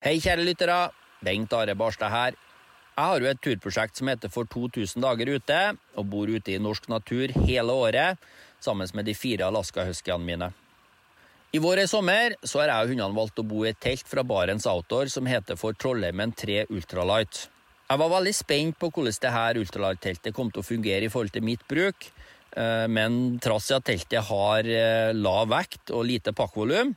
Hei, kjære lyttere. Bengt Are Barstad her. Jeg har jo et turprosjekt som heter For 2000 dager ute, og bor ute i norsk natur hele året sammen med de fire Alaska-huskyene mine. I vår og sommer så har jeg og hundene valgt å bo i et telt fra Barents Outdoor som heter for Trollheimen 3 Ultralight. Jeg var veldig spent på hvordan dette ultralight-teltet kom til å fungere i forhold til mitt bruk, eh, men trass i at teltet har eh, lav vekt og lite pakkvolum,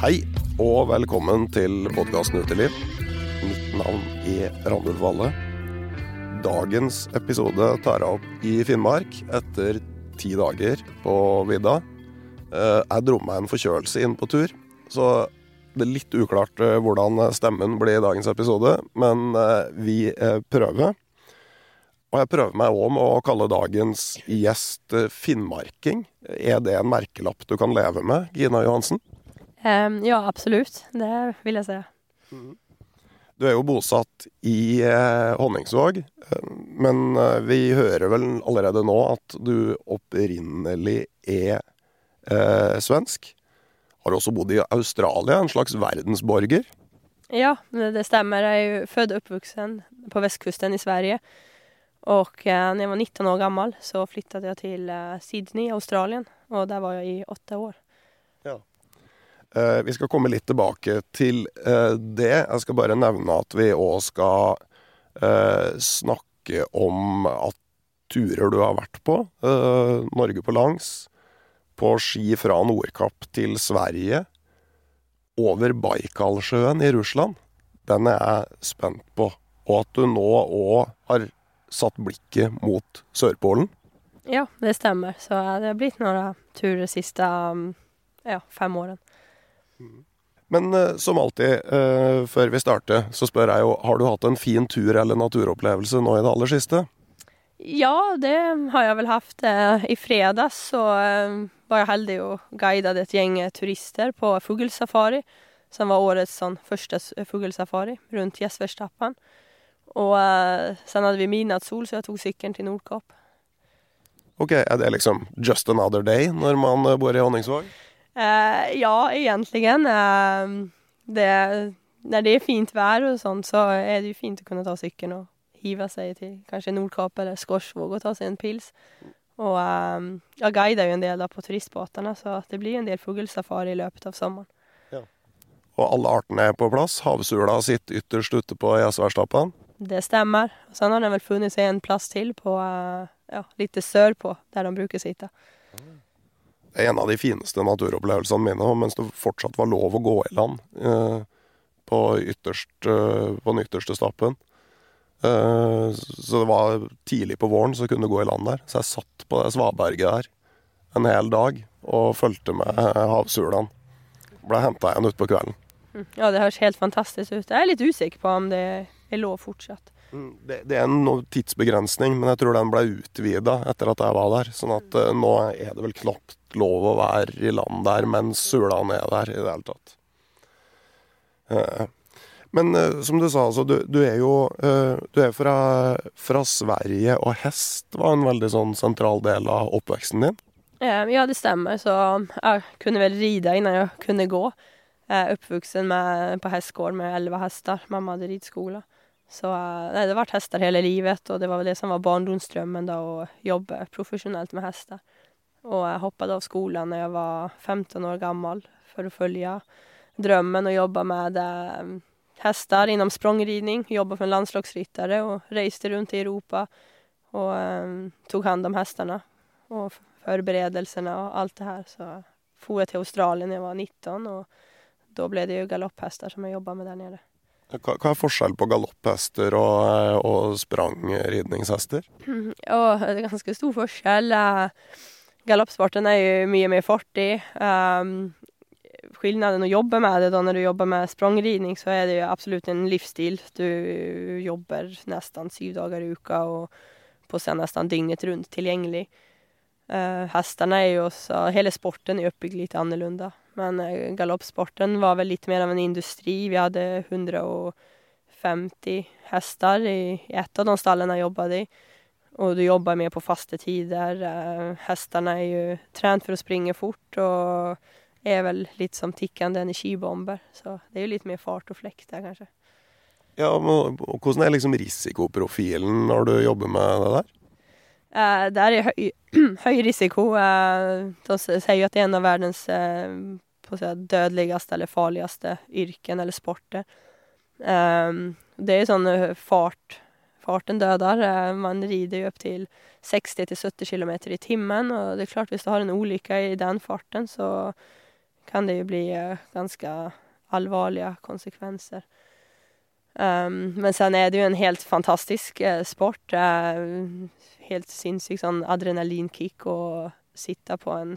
Hei og velkommen til podkasten Uteliv. Mitt navn er Randulf Valle. Dagens episode tar jeg opp i Finnmark etter ti dager på vidda. Eh, Jeg dro meg en forkjølelse inn på tur, så det er litt uklart eh, hvordan stemmen blir i dagens episode, men eh, vi prøver. Og jeg prøver meg òg med å kalle dagens gjest finnmarking. Er det en merkelapp du kan leve med, Gina Johansen? Ehm, ja, absolutt. Det vil jeg säga. Du er jo bosatt i eh, Honningsvåg, eh, men eh, vi hører vel allerede nå at du opprinnelig er eh, svensk. Har også bodd i Australia, en slags verdensborger. Ja, det det Jeg er jo født og uppvuxen på vestkysten i Sverige. Og eh, jeg jag var 19 år gammel, så flyttet jeg til eh, Sydney, Australien. og der var jeg i åtte år. Eh, vi skal komme litt tilbake til eh, det. Jeg skal bare nevne at vi òg skal eh, snakke om at turer du har vært på. Norge på langs. På ski fra Nordkapp til Sverige. Over Baikalsjøen i Russland. Den er jeg spent på. Og at du nå òg har satt blikket mot Sørpolen. Ja, det stemmer. Så det har blitt noen turer de sista mm, ja, fem åren. Men eh, som alltid, eh, før vi starter, så spør jeg jo har du hatt en fin tur eller naturopplevelse nå i det aller siste? Ja, det har jeg vel haft. Eh, I fredags så eh, var jeg heldig og guidet et eh, turister på fugelsafari som var årets sånn, første fuglesafari fugelsafari runt Og eh, hadde hade vi midnattssol så jeg tok sykkelen til Nordkapp. Ok, Er det liksom just another day når man bor i Honningsvåg? Eh, ja, egentlig. Eh, det, når det er fint vær og sånt så er det jo fint å kunne ta sykkelen og hive seg til kanskje Nordkap eller Skorsvåg og ta seg en pils. Og eh, jeg guider jo en del da på turistbåtene, så det blir en del fugelsafari i løpet av sommaren. Og alle artene er på plass? Havsula sitter ytterst ute på Gjesværstappan? Det stemmer. Og så har den vel funnet seg en plass til på, eh, ja, litt sørpå, på de de å sitta. Det er en av de fineste naturopplevelsene mine, mens det fortsatt var lov å gå i land eh, på, ytterst, eh, på den ytterste stappen. Eh, så det var tidlig på våren så kunne du gå i land der. Så jeg satt på det svaberget der en hel dag og fulgte med havsulene. Ble henta igjen utpå kvelden. Mm. Ja, det høres helt fantastisk ut. Jeg er litt usikker på om det er lov fortsatt. Det, det er en tidsbegrensning, men jeg tror den ble utvida etter at jeg var der. Sånn at uh, nå er det vel knapt lov å være i land der mens Sula er der i det hele tatt. Uh, Men uh, som du sa, altså, du, du er jo Du er fra, fra Sverige, og hest var en veldig sånn sentral del av oppveksten din. Ja, det stemmer. Så jeg kunne vel ride innan jeg kunne gå. Jeg er med, på hestgård med elleve hester. Mamma hadde ridskola. Så eh, nei, det har vært hester hele livet, og det var vel det som var barndomsdrømmen, da, å jobbe profesjonelt med hester. Og jeg hoppet av skolen da jeg var 15 år gammel for å følge drømmen og jobbe med eh, hester innom sprangridning. Jobba en landslagsryttere og reiste rundt i Europa og eh, tok hånd om hestene. Og forberedelsene og alt det her. Så for jeg til Australia da jeg var 19, og da ble det jo galopphester som jeg jobba med der nede. Hva, er forskjell på galopphester og, eh, og sprangridningshester? Oh, det er ganske stor forskjell. Eh, Galoppsporten er jo mye mer fartig. Um, skillnaden å jobbe med det da når du jobber med sprangridning, så er det jo absolutt en livsstil. Du jobber nesten syv dager i uka og på seg nesten dygnet rundt tilgjengelig. Uh, hestene er jo også Hele sporten er oppbygd litt annerledes. Men uh, galoppsporten var vel litt mer av en industri. Vi hadde 150 hester i, et av de stallene jeg jobbet i. Og du jobber mer på faste tider. Uh, hestene er jo trent for å springe fort og er vel litt som tikkende energibomber. Så det er jo litt mer fart og flekk der, kanskje. Ja, men Hvordan er liksom risikoprofilen når du jobber med det der? Uh, det er høy, høy risiko. Uh, de sier at det er en av verdens uh, dødeligste eller farligste yrken eller sporter. Um, det er sånn fart Farten døder. man rider jo opp til 60-70 km i timen, og det er klart hvis du har en ulykke i den farten, så kan det jo bli ganske alvorlige konsekvenser. Um, men sen er det jo en helt fantastisk sport. Uh, helt sinnssykt sånn adrenalinkick å sitte på en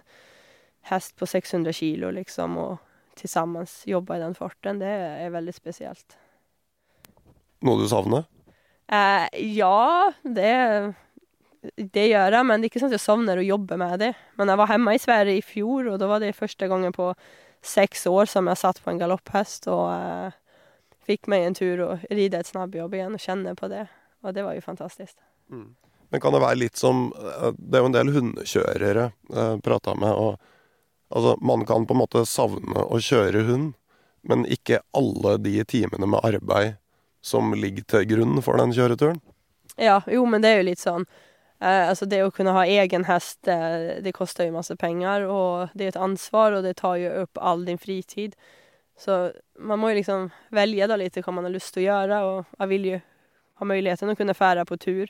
hest på 600 kilo, liksom, og sammen jobbe i den farten. Det er veldig spesielt. Noe du savner? Eh, ja, det, det gjør jeg, men det er ikke sånn at jeg savner å jobbe med det. Men jeg var hjemme i Sverige i fjor, og da var det første gangen på seks år som jeg satt på en galopphest og eh, fikk meg en tur og ride et snabbjobb igjen og kjenne på det. Og det var jo fantastisk. Mm. Men kan det være litt som eh, Det er jo en del hundekjørere eh, prata med. og altså, Man kan på en måte savne å kjøre hund, men ikke alle de timene med arbeid som ligger til grunn for den kjøreturen. Ja, jo, men det er jo litt sånn eh, Altså, det å kunne ha egen hest, det, det koster jo masse penger, og det er et ansvar, og det tar jo opp all din fritid. Så man må jo liksom velge da litt hva man har lyst til å gjøre, og jeg vil jo ha muligheten å kunne fære på tur.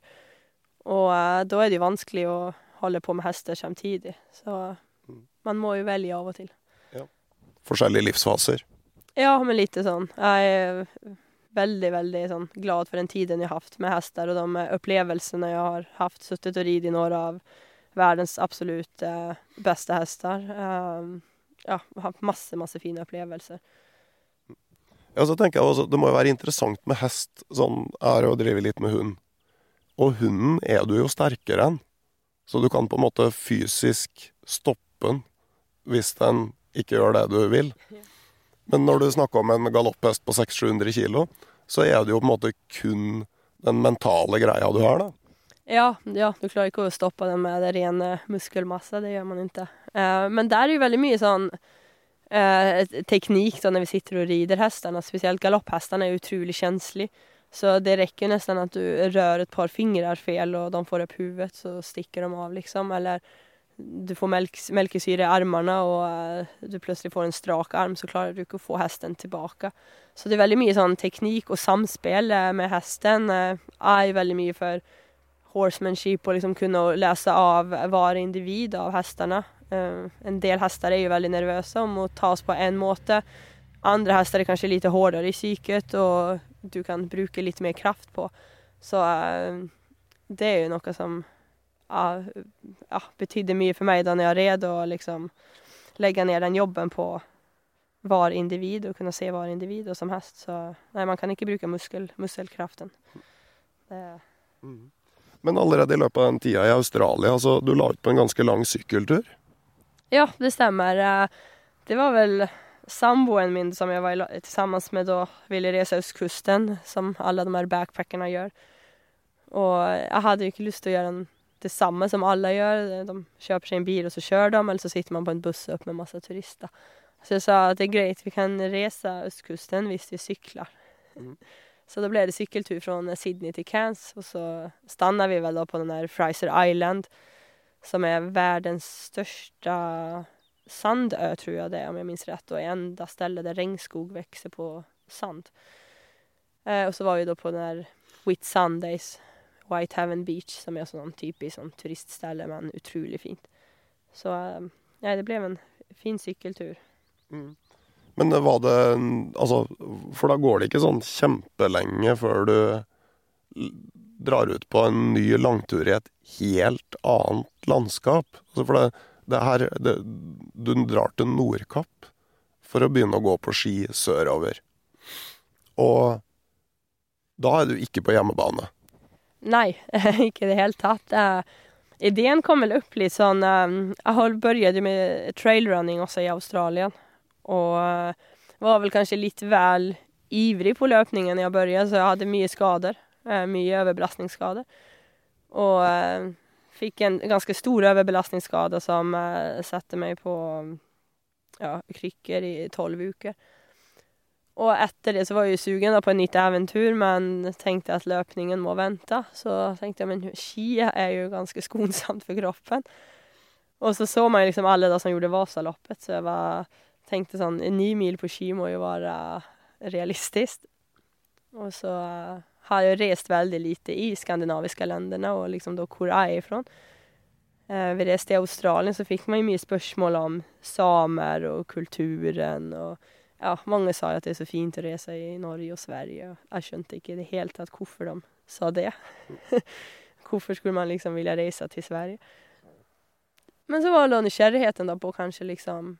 Og uh, da er det jo vanskelig å holde på med hester samtidig. Så mm. man må jo velge av og til. Ja. Forskjellige livsfaser? Ja, men litt sånn. Jeg er veldig, veldig sånn glad for den tiden jeg har hatt med hester, og de opplevelsene jeg har hatt. Sittet og ridd i noen av verdens absolutt uh, beste hester. Um, ja, hatt masse, masse fine opplevelser. Ja, så tenker jeg også, Det må jo være interessant med hest. sånn, er å drive litt med hund. Og hunden er du jo sterkere enn. Så du kan på en måte fysisk stoppe den hvis den ikke gjør det du vil. Men når du snakker om en galopphest på 600-700 kilo, så er det jo på en måte kun den mentale greia du har, da. Ja, ja, du klarer ikke å stoppe den med det rene muskelmasse. Det gjør man ikke. Uh, men der er jo veldig mye sånn uh, teknikk da når vi sitter og rider hestene. Spesielt galopphestene er utrolig känslig. Så det räcker nästan att du rör ett par fingrar fel och de får upp huvudet så sticker de av liksom. Eller du får melk, melkesyre i armene, og uh, du plutselig får en strak arm så klarer du ikke å få hesten tilbake. Så det er veldig mye sånn teknikk og samspill uh, med hesten. Uh, er veldig mye for horsemanship og liksom kunne lese av hver individ av hestene. en del hester er jo veldig nervøse om å tas på en måte. Andre hester er kanskje litt hardere i psyket og du kan bruke litt mer kraft på. Så uh, det er jo noe som uh, ja, betydde mye for meg da jeg red, å liksom legge ned den jobben på hver individ og kunne se hver individ. Og som hest så Nei, man kan ikke bruke muskel, muskelkraften. Det mm. Men allerede i løpet av den tida i Australia, altså du la ut på en ganske lang sykkeltur? Ja, det stemmer. Eh, det var vel samboen min som jeg var sammen med da, ville reise østkysten, som alle de her backpackerne gjør. Og jeg hadde jo ikke lyst til å gjøre det samme som alle gjør. De kjøper seg en bil, og så kjører de, eller så sitter man på en buss opp med masse turister. Så jeg sa at det er greit, vi kan reise østkysten hvis vi sykler. Mm. Så da ble det sykkeltur fra Sydney til Cairns, og så stannade vi vel da på den der Fraser Island, som er verdens største sandö, tror jeg det er, om jeg minns rett, og enda stedet der regnskog vokser på sand. Eh, og så var vi da på den der Whit Sundays, White Heaven Beach, som er sånn typisk sånn turiststed, men utrolig fint. Så eh, det ble en fin sykkeltur. Men var det Altså, for da går det ikke sånn kjempelenge før du drar ut på en ny langtur i et helt annet landskap. Altså for det, det her det, Du drar til Nordkapp for å begynne å gå på ski sørover. Og da er du ikke på hjemmebane. Nei, ikke i det hele tatt. Ideen kom vel opp litt sånn eh, Jeg har började med trailrunning også i Australien. Og eh, var vel kanskje litt vel ivrig på løpningen da jeg begynte, så jeg hadde mye skader. eh, mye overbelastningsskader. Og eh, fikk en ganske stor overbelastningsskade som eh, satte meg på ja, krykker i tolv uker. Og etter det så var jeg sugen på et nytt eventyr, men tenkte at løpningen må vente. Så tenkte jeg men ski er jo ganske skonsomt for kroppen. Og så så man liksom alle da som gjorde Vasaloppet, så jeg var, tenkte sånn Ni mil på ski må jo være realistisk. Og så eh, har jeg reist veldig lite i skandinaviske landene, og liksom da hvor jeg er fra. Eh, vi reiste i Australien, så fikk man jo mye spørsmål om samer og kulturen. og ja, mange sa jo at det er så fint å reise i Norge og Sverige. og Jeg skjønte ikke i det hele tatt hvorfor de sa det. hvorfor skulle man liksom vilja reise til Sverige? Men så var det nysgjerrigheten da på kanskje liksom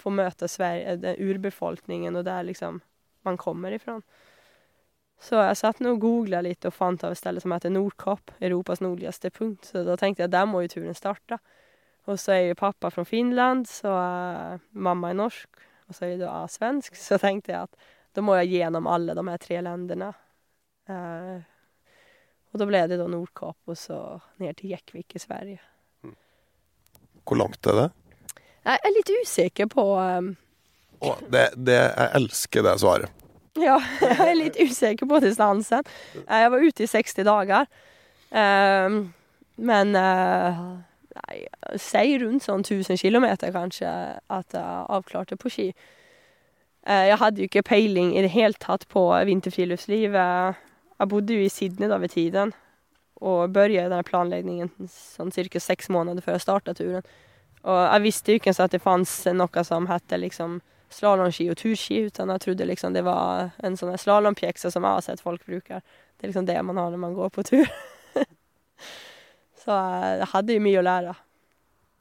få møte Sverige, den urbefolkningen og der liksom man kommer ifrån. Så jeg satt nå og googla litt og fant av et sted som heter Nordkapp, Europas nordligste punkt. Så da tenkte jeg at der må jo turen starte. Og så er jo pappa fra Finland, så er mamma er norsk, og så er jeg da svensk. Så tenkte jeg at da må jeg gjennom alle de her tre landene. Eh, og da ble det da Nordkapp og så ned til Jekvik i Sverige. Hvor langt er det? Jeg er litt usikker på um... Å, det, det, jeg elsker det svaret. Ja, jeg er litt usikker på distansen. Eh, Jeg var ute i 60 dager. Eh, Men eh, nei, si rundt sånn 1000 kilometer kanskje at jeg avklarte på ski. Eh, Jeg hadde jo ikke peiling i det hele tatt på vinterfriluftsliv. Eh, Jeg bodde jo i Sydney da ved tiden og begynte denne planleggingen sånn cirka seks måneder før jeg starta turen. Og jeg visste jo ikke at det fantes noe som het liksom slalåmski og turski, utan jeg trodde liksom det var en sånn slalåmpjekse som jeg har sett folk bruker. Det er liksom det man har når man går på tur. Så eh, jeg hadde jo mye å lære.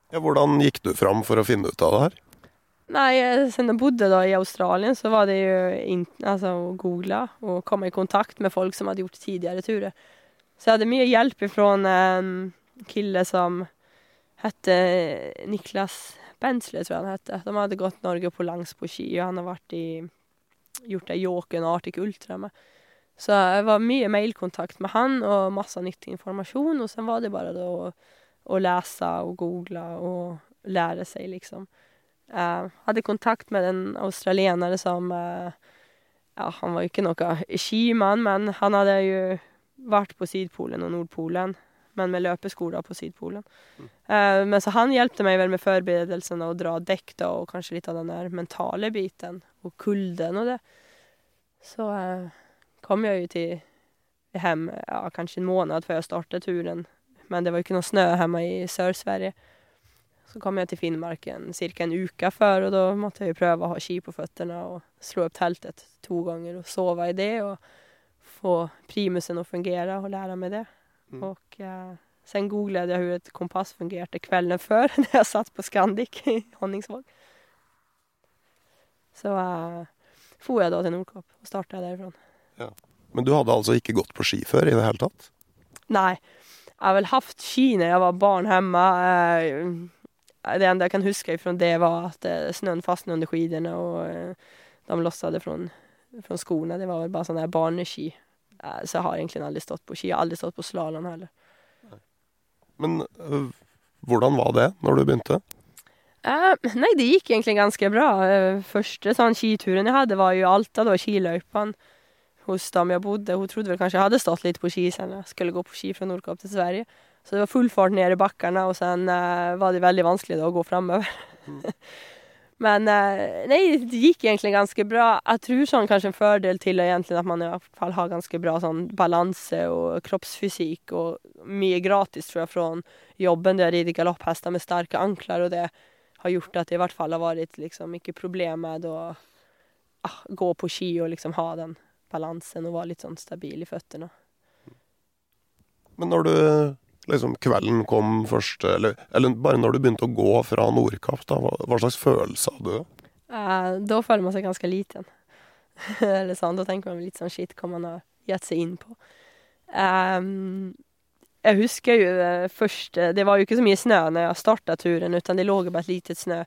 Ja, hvordan gikk du fram for å finne ut av det her? Nei, eh, siden jeg bodde da i Australien, så var det jo in altså, å google og komme i kontakt med folk som hadde gjort tidligere turer. Så jeg hadde mye hjelp fra en kille som hette Niklas Bensle, tror jeg han hette. De hadde gått Norge på langs på ski, og han har vært i, gjort det Jåken og Arctic Ultra med. Så jeg var mye mailkontakt med han og masse nyttig informasjon, og så var det bare å, å lese og google og lære seg, liksom. Jeg hadde kontakt med en australienere som eh, Ja, han var jo ikke noe skimann, men han hadde jo vært på Sydpolen og Nordpolen, men med løpeskoler på Sydpolen. Eh, men så han hjelpte meg vel med forberedelsene og dra dekk da, og kanskje litt av den der mentale biten, og kulden og det. Så uh, kom jeg jo til hjem ja, kanskje en måned før jeg startet turen, men det var jo ikke noe snø hjemme i Sør-Sverige. Så kom jeg til Finnmarken cirka en uke før, og da måtte jeg jo prøve å ha ski på føttene og slå opp teltet to ganger og sove i det og få primusen å fungere og lære meg det. Mm. Og eh, sen googlade jeg hur et kompass fungerte kvelden før när jeg satt på Scandic i Honningsvåg. Så eh, for jeg da til Nordkapp og startet Ja. Men du hadde altså ikke gått på ski før i det hele tatt? Nei, jeg har vel haft ski når jeg var barn hjemme. Eh, Det enda jeg kan huske ifrån det var at snøen snön fastnade under skidorna och eh, de lossade från, från skorna. Det var väl bara sådana här barneski. Eh, Så jeg har egentlig aldri stått på ski. Jeg har aldri stått på slalåm heller. Men øh, hvordan var det når du begynte? Eh, nei, det gikk egentlig ganske bra. Eh, første sånn skituren jeg hadde, var i Alta, da, skiløypen. hos dem jeg bodde. Hun trodde vel kanskje jeg hadde stått litt på ski siden jeg skulle gå på ski fra Nordkapp til Sverige. Så det var full fart ned i bakkene, og sen eh, var det veldig vanskelig da, å gå framöver. Men nei, det gikk egentlig ganske bra. Jeg tror sånn kanskje en fordel til egentlig at man i hvert fall har ganske bra sånn balanse og kroppsfysik og mye gratis tror jeg, fra jobben der jeg rider galopphester med sterke ankler, og det har gjort at det i hvert fall har vært liksom ikke problem med å ah, gå på ski og liksom ha den balansen og være litt sånn stabil i føttene. Men når du liksom kvelden kom først, eller, eller bare når du begynte å gå fra Nordkapp, da, hva, hva slags følelse hadde du? Uh, da føler man seg ganske liten. Eller sånn, da tenker man litt sånn shit, hva man har gitt seg inn på. Um, jeg husker jo eh, først Det var jo ikke så mye snø når jeg starta turen, utan det lå bare et lite snø,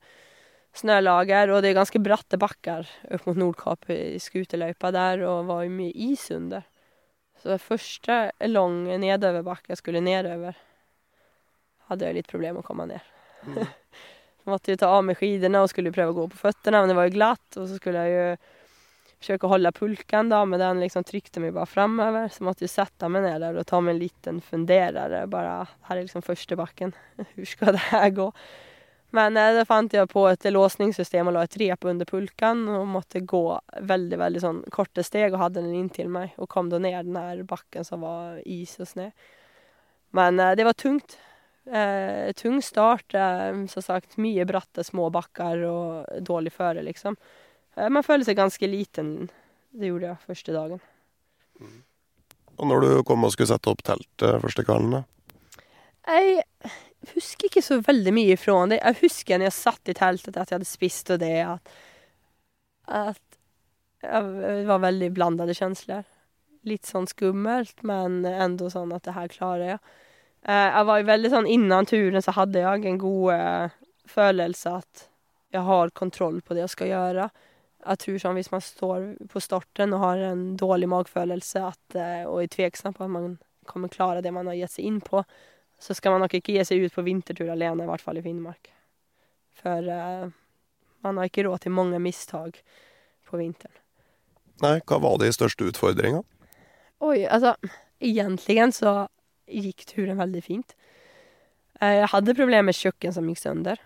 snølager, og det er ganske bratte bakker opp mot Nordkapp i skuterløypa der, og var jo mye is under. Så det første lang nedoverbakke jeg skulle nedover, hadde jeg litt problemer med å komme ned. Mm. så måtte jo ta av meg skidorna og skulle prøve å gå på føttene, men det var jo glatt, og så skulle jeg jo försöka hålla pulkan då, men den liksom tryckte mig bara framöver. Så måtte jag sätta mig ner där och ta mig en liten funderare. Bara, här är liksom första backen. Hur ska det här gå? Men eh, da fant jeg på et låsningssystem og la et rep under pulken og måtte gå veldig veldig sånn korte steg og hadde den inntil meg. Og kom da ned den bakken som var is og snø. Men eh, det var tungt. Eh, tung start. Eh, som sagt mye bratte, små bakker og dårlig føre, liksom. Eh, man føler seg ganske liten. Det gjorde jeg første dagen. Mm. Og når du kom og skulle sette opp teltet første kvelden, da? Jeg husker ikke så veldig mye ifra det. Jeg husker når jeg satt i teltet at jeg hadde spist og det at, at Det var veldig blandede følelser. Litt sånn skummelt, men enda sånn at det her klarer jeg. Eh, jeg var veldig sånn Innan turen så hadde jeg en god uh, følelse at jeg har kontroll på det jeg skal gjøre. Jeg tror sånn hvis man står på starten og har en dårlig magefølelse uh, og er tvilsom på at man kommer klare det man har gitt seg inn på, så skal man nok ikke gi seg ut på vintertur alene, i hvert fall i Finnmark. For uh, man har ikke råd til mange mistak på vinteren. Nei, hva var de største utfordringene? Oi, altså Egentlig så gikk turen veldig fint. Uh, jeg hadde problemer med kjøkken som gikk sønder.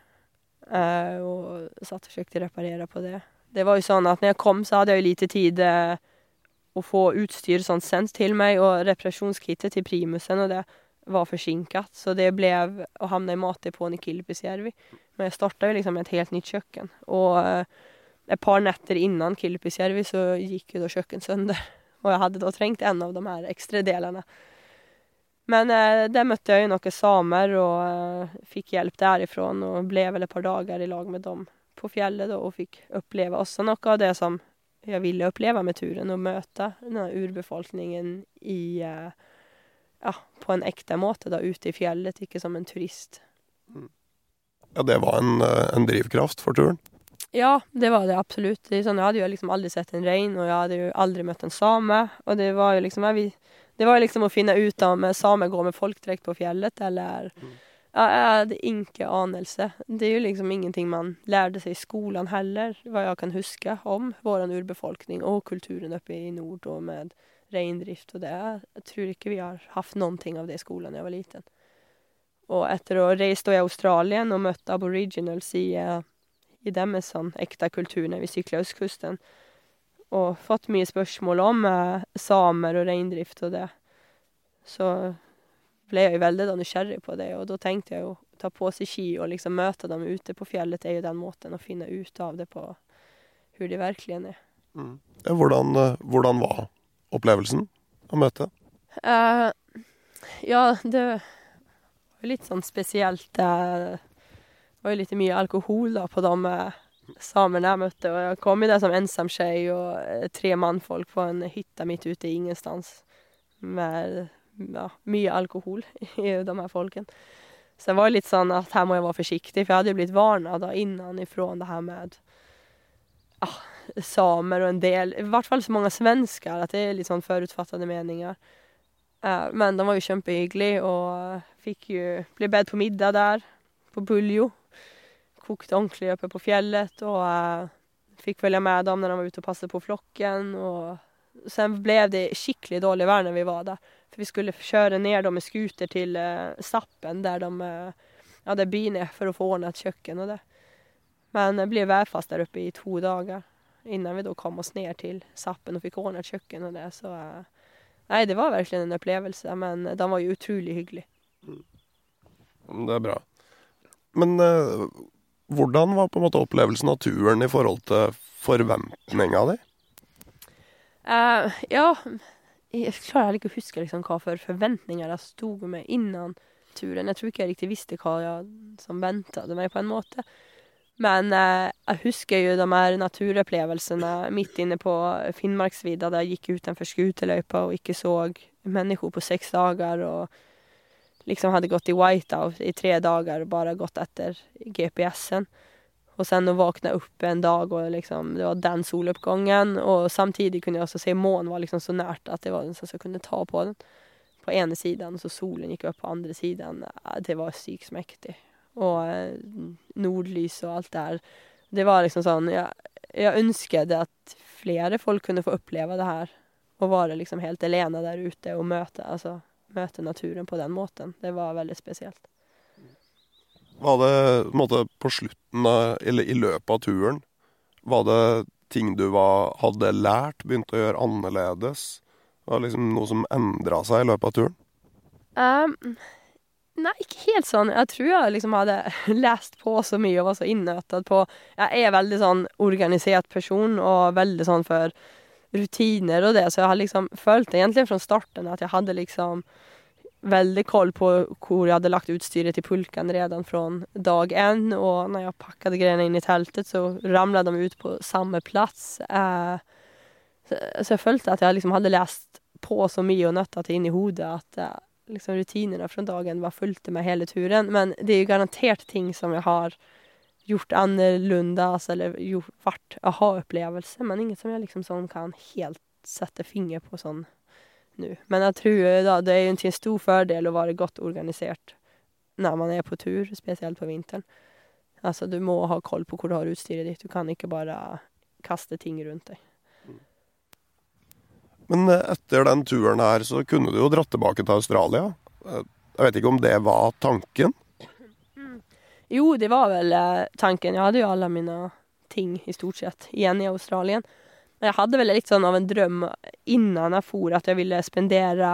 Uh, og satt og forsøkte å reparere på det. Det var jo sånn at når jeg kom, så hadde jeg jo lite tid å få utstyr sånn sendt til meg, og reparasjonskittet til primusen og det var forsinket, så det ble å havne i matdepån i Kilpisjärvi. Men jeg starta liksom med et helt nytt kjøkken. Og eh, et par netter innan Kilpisjärvi så gikk jo da kjøkken sønder. Og jeg hadde da trengt en av de her ekstra delene. Men eh, der møtte jeg jo noen samer og eh, fikk hjelp derifra. Og ble vel et par dager i lag med dem på fjellet da, og fikk oppleve også noe av det som jeg ville oppleve med turen. Å møte urbefolkningen i eh, ja, på en ekte måte, da, ute i fjellet, ikke som en turist. Mm. Ja, det var en, eh, en, drivkraft for turen? Ja, det var det absolutt. Det sånn, jeg hadde jo liksom aldri sett en rein, og jeg hadde jo aldri møtt en same. Og det var jo liksom, jeg, det var liksom å finne ut om samer går med folkdrekt på fjellet, eller mm. ja, Jeg hadde ingen anelse. Det er jo liksom ingenting man lærte seg i skolen heller, hva jeg kan huske om vår urbefolkning og kulturen oppe i nord. og med reindrift og det. Jeg tror ikke vi har hatt noen ting av det i skolen da jeg var liten. Og etter å ha reist i Australien og møtt aboriginals i, uh, i deres sånn ekte kultur når vi sykla østkysten, og fått mye spørsmål om uh, samer og reindrift og det, så ble jeg veldig nysgjerrig på det, og da tenkte jeg å ta på seg ski og liksom møte dem ute på fjellet det er jo den måten å finne ut av det på hvordan de virkelig er. Mm. Hvordan, eh, hvordan var opplevelsen av møtet? Uh, ja, det var litt sånn spesielt. Det var jo litt mye alkohol da på de eh, samene jeg møtte. Og jeg kom jo der som ensom skei og eh, tre mannfolk på en hytte midt ute i ingenstans. Med ja, mye alkohol i de her folkene. Så det var litt sånn at her må jeg være forsiktig, for jeg hadde jo blitt varna da innenfra det her med ah, samer og en del, i hvert fall så mange svensker, at det er litt sånn forutfattede meninger. Uh, men de var jo kjempehyggelige, og fikk jo ble bedt på middag der, på Buljo. Kokte ordentlig oppe på fjellet, og uh, fikk følge med dem når de var ute og passet på flokken. Og Sen ble det skikkelig dårlig vær når vi var der. For vi skulle kjøre ned dem med scooter til uh, Stappen, der de uh, hadde byen for å få ordnet kjøkken og det. Men det ble værfast der oppe i to dager innan vi da kom oss ned til Sappen og fikk ordnet kjøkken og det. Så uh, nei, det var virkelig en opplevelse, men den var jo utrolig hyggelig. Det er bra. Men uh, hvordan var på en måte opplevelsen av turen i forhold til forventninga di? Uh, ja, jeg klarer ikke å huske liksom, hva for forventninger jeg sto med innan turen. Jeg tror ikke jeg riktig visste hva jeg, som ventet meg, på en måte. Men eh, jeg husker jo de her naturopplevelsene midt inne på Finnmarksvidda, der jeg gikk utenfor skuterløypa og ikke så mennesker på seks dager. og liksom hadde gått i whiteout i tre dager og bare gått etter GPS-en. Og sen å våkne opp en dag og liksom, det var den soloppgangen. Og samtidig kunne jeg også se månen var liksom så nært at det var den som kunne ta på den. På ene siden, og så solen gikk opp på andre siden. Det var sykt mektig. Og eh, nordlys og alt det her. Det var liksom sånn Jeg, jeg ønsket at flere folk kunne få oppleve det her. Og være liksom helt alene der ute og møte, altså, møte naturen på den måten. Det var veldig spesielt. Var det på, måte, på slutten av, eller i løpet av turen Var det ting du var, hadde lært, begynte å gjøre annerledes? Var det liksom noe som endra seg i løpet av turen? Um, nei, ikke helt sånn. Jeg tror jeg liksom hadde lest på så mye og var så innøtet på Jeg er veldig sånn organisert person og veldig sånn for rutiner og det, så jeg har liksom følt egentlig fra starten at jeg hadde liksom veldig koll på hvor jeg hadde lagt utstyret til pulken redan fra dag én. Og når jeg pakket greiene inn i teltet, så ramlet de ut på samme plass. Eh, så, så, jeg følte at jeg liksom hadde lest på så mye og nøttet det inn i hodet at eh, liksom rutinene fra dagen var fulgte med hele turen. Men det er jo garantert ting som jeg har gjort annerledes eller gjort, vært aha-opplevelse, men inget som jeg liksom sånn kan helt sette finger på sånn nu. Men jeg tror da, det er jo en stor fordel å være godt organisert når man er på tur, spesielt på vinteren. Altså, du må ha koll på hvor du har utstyret ditt. Du kan ikke bare kaste ting rundt deg. Men eh, etter den turen her så kunne du jo dratt tilbake til Australia. Eh, jeg vet ikke om det var tanken? Jo, det var vel eh, tanken. Jeg hadde jo alle mine ting i stort sett igjen i Australien. Men jeg hadde vel litt sånn av en drøm innan jeg for at jeg ville spendere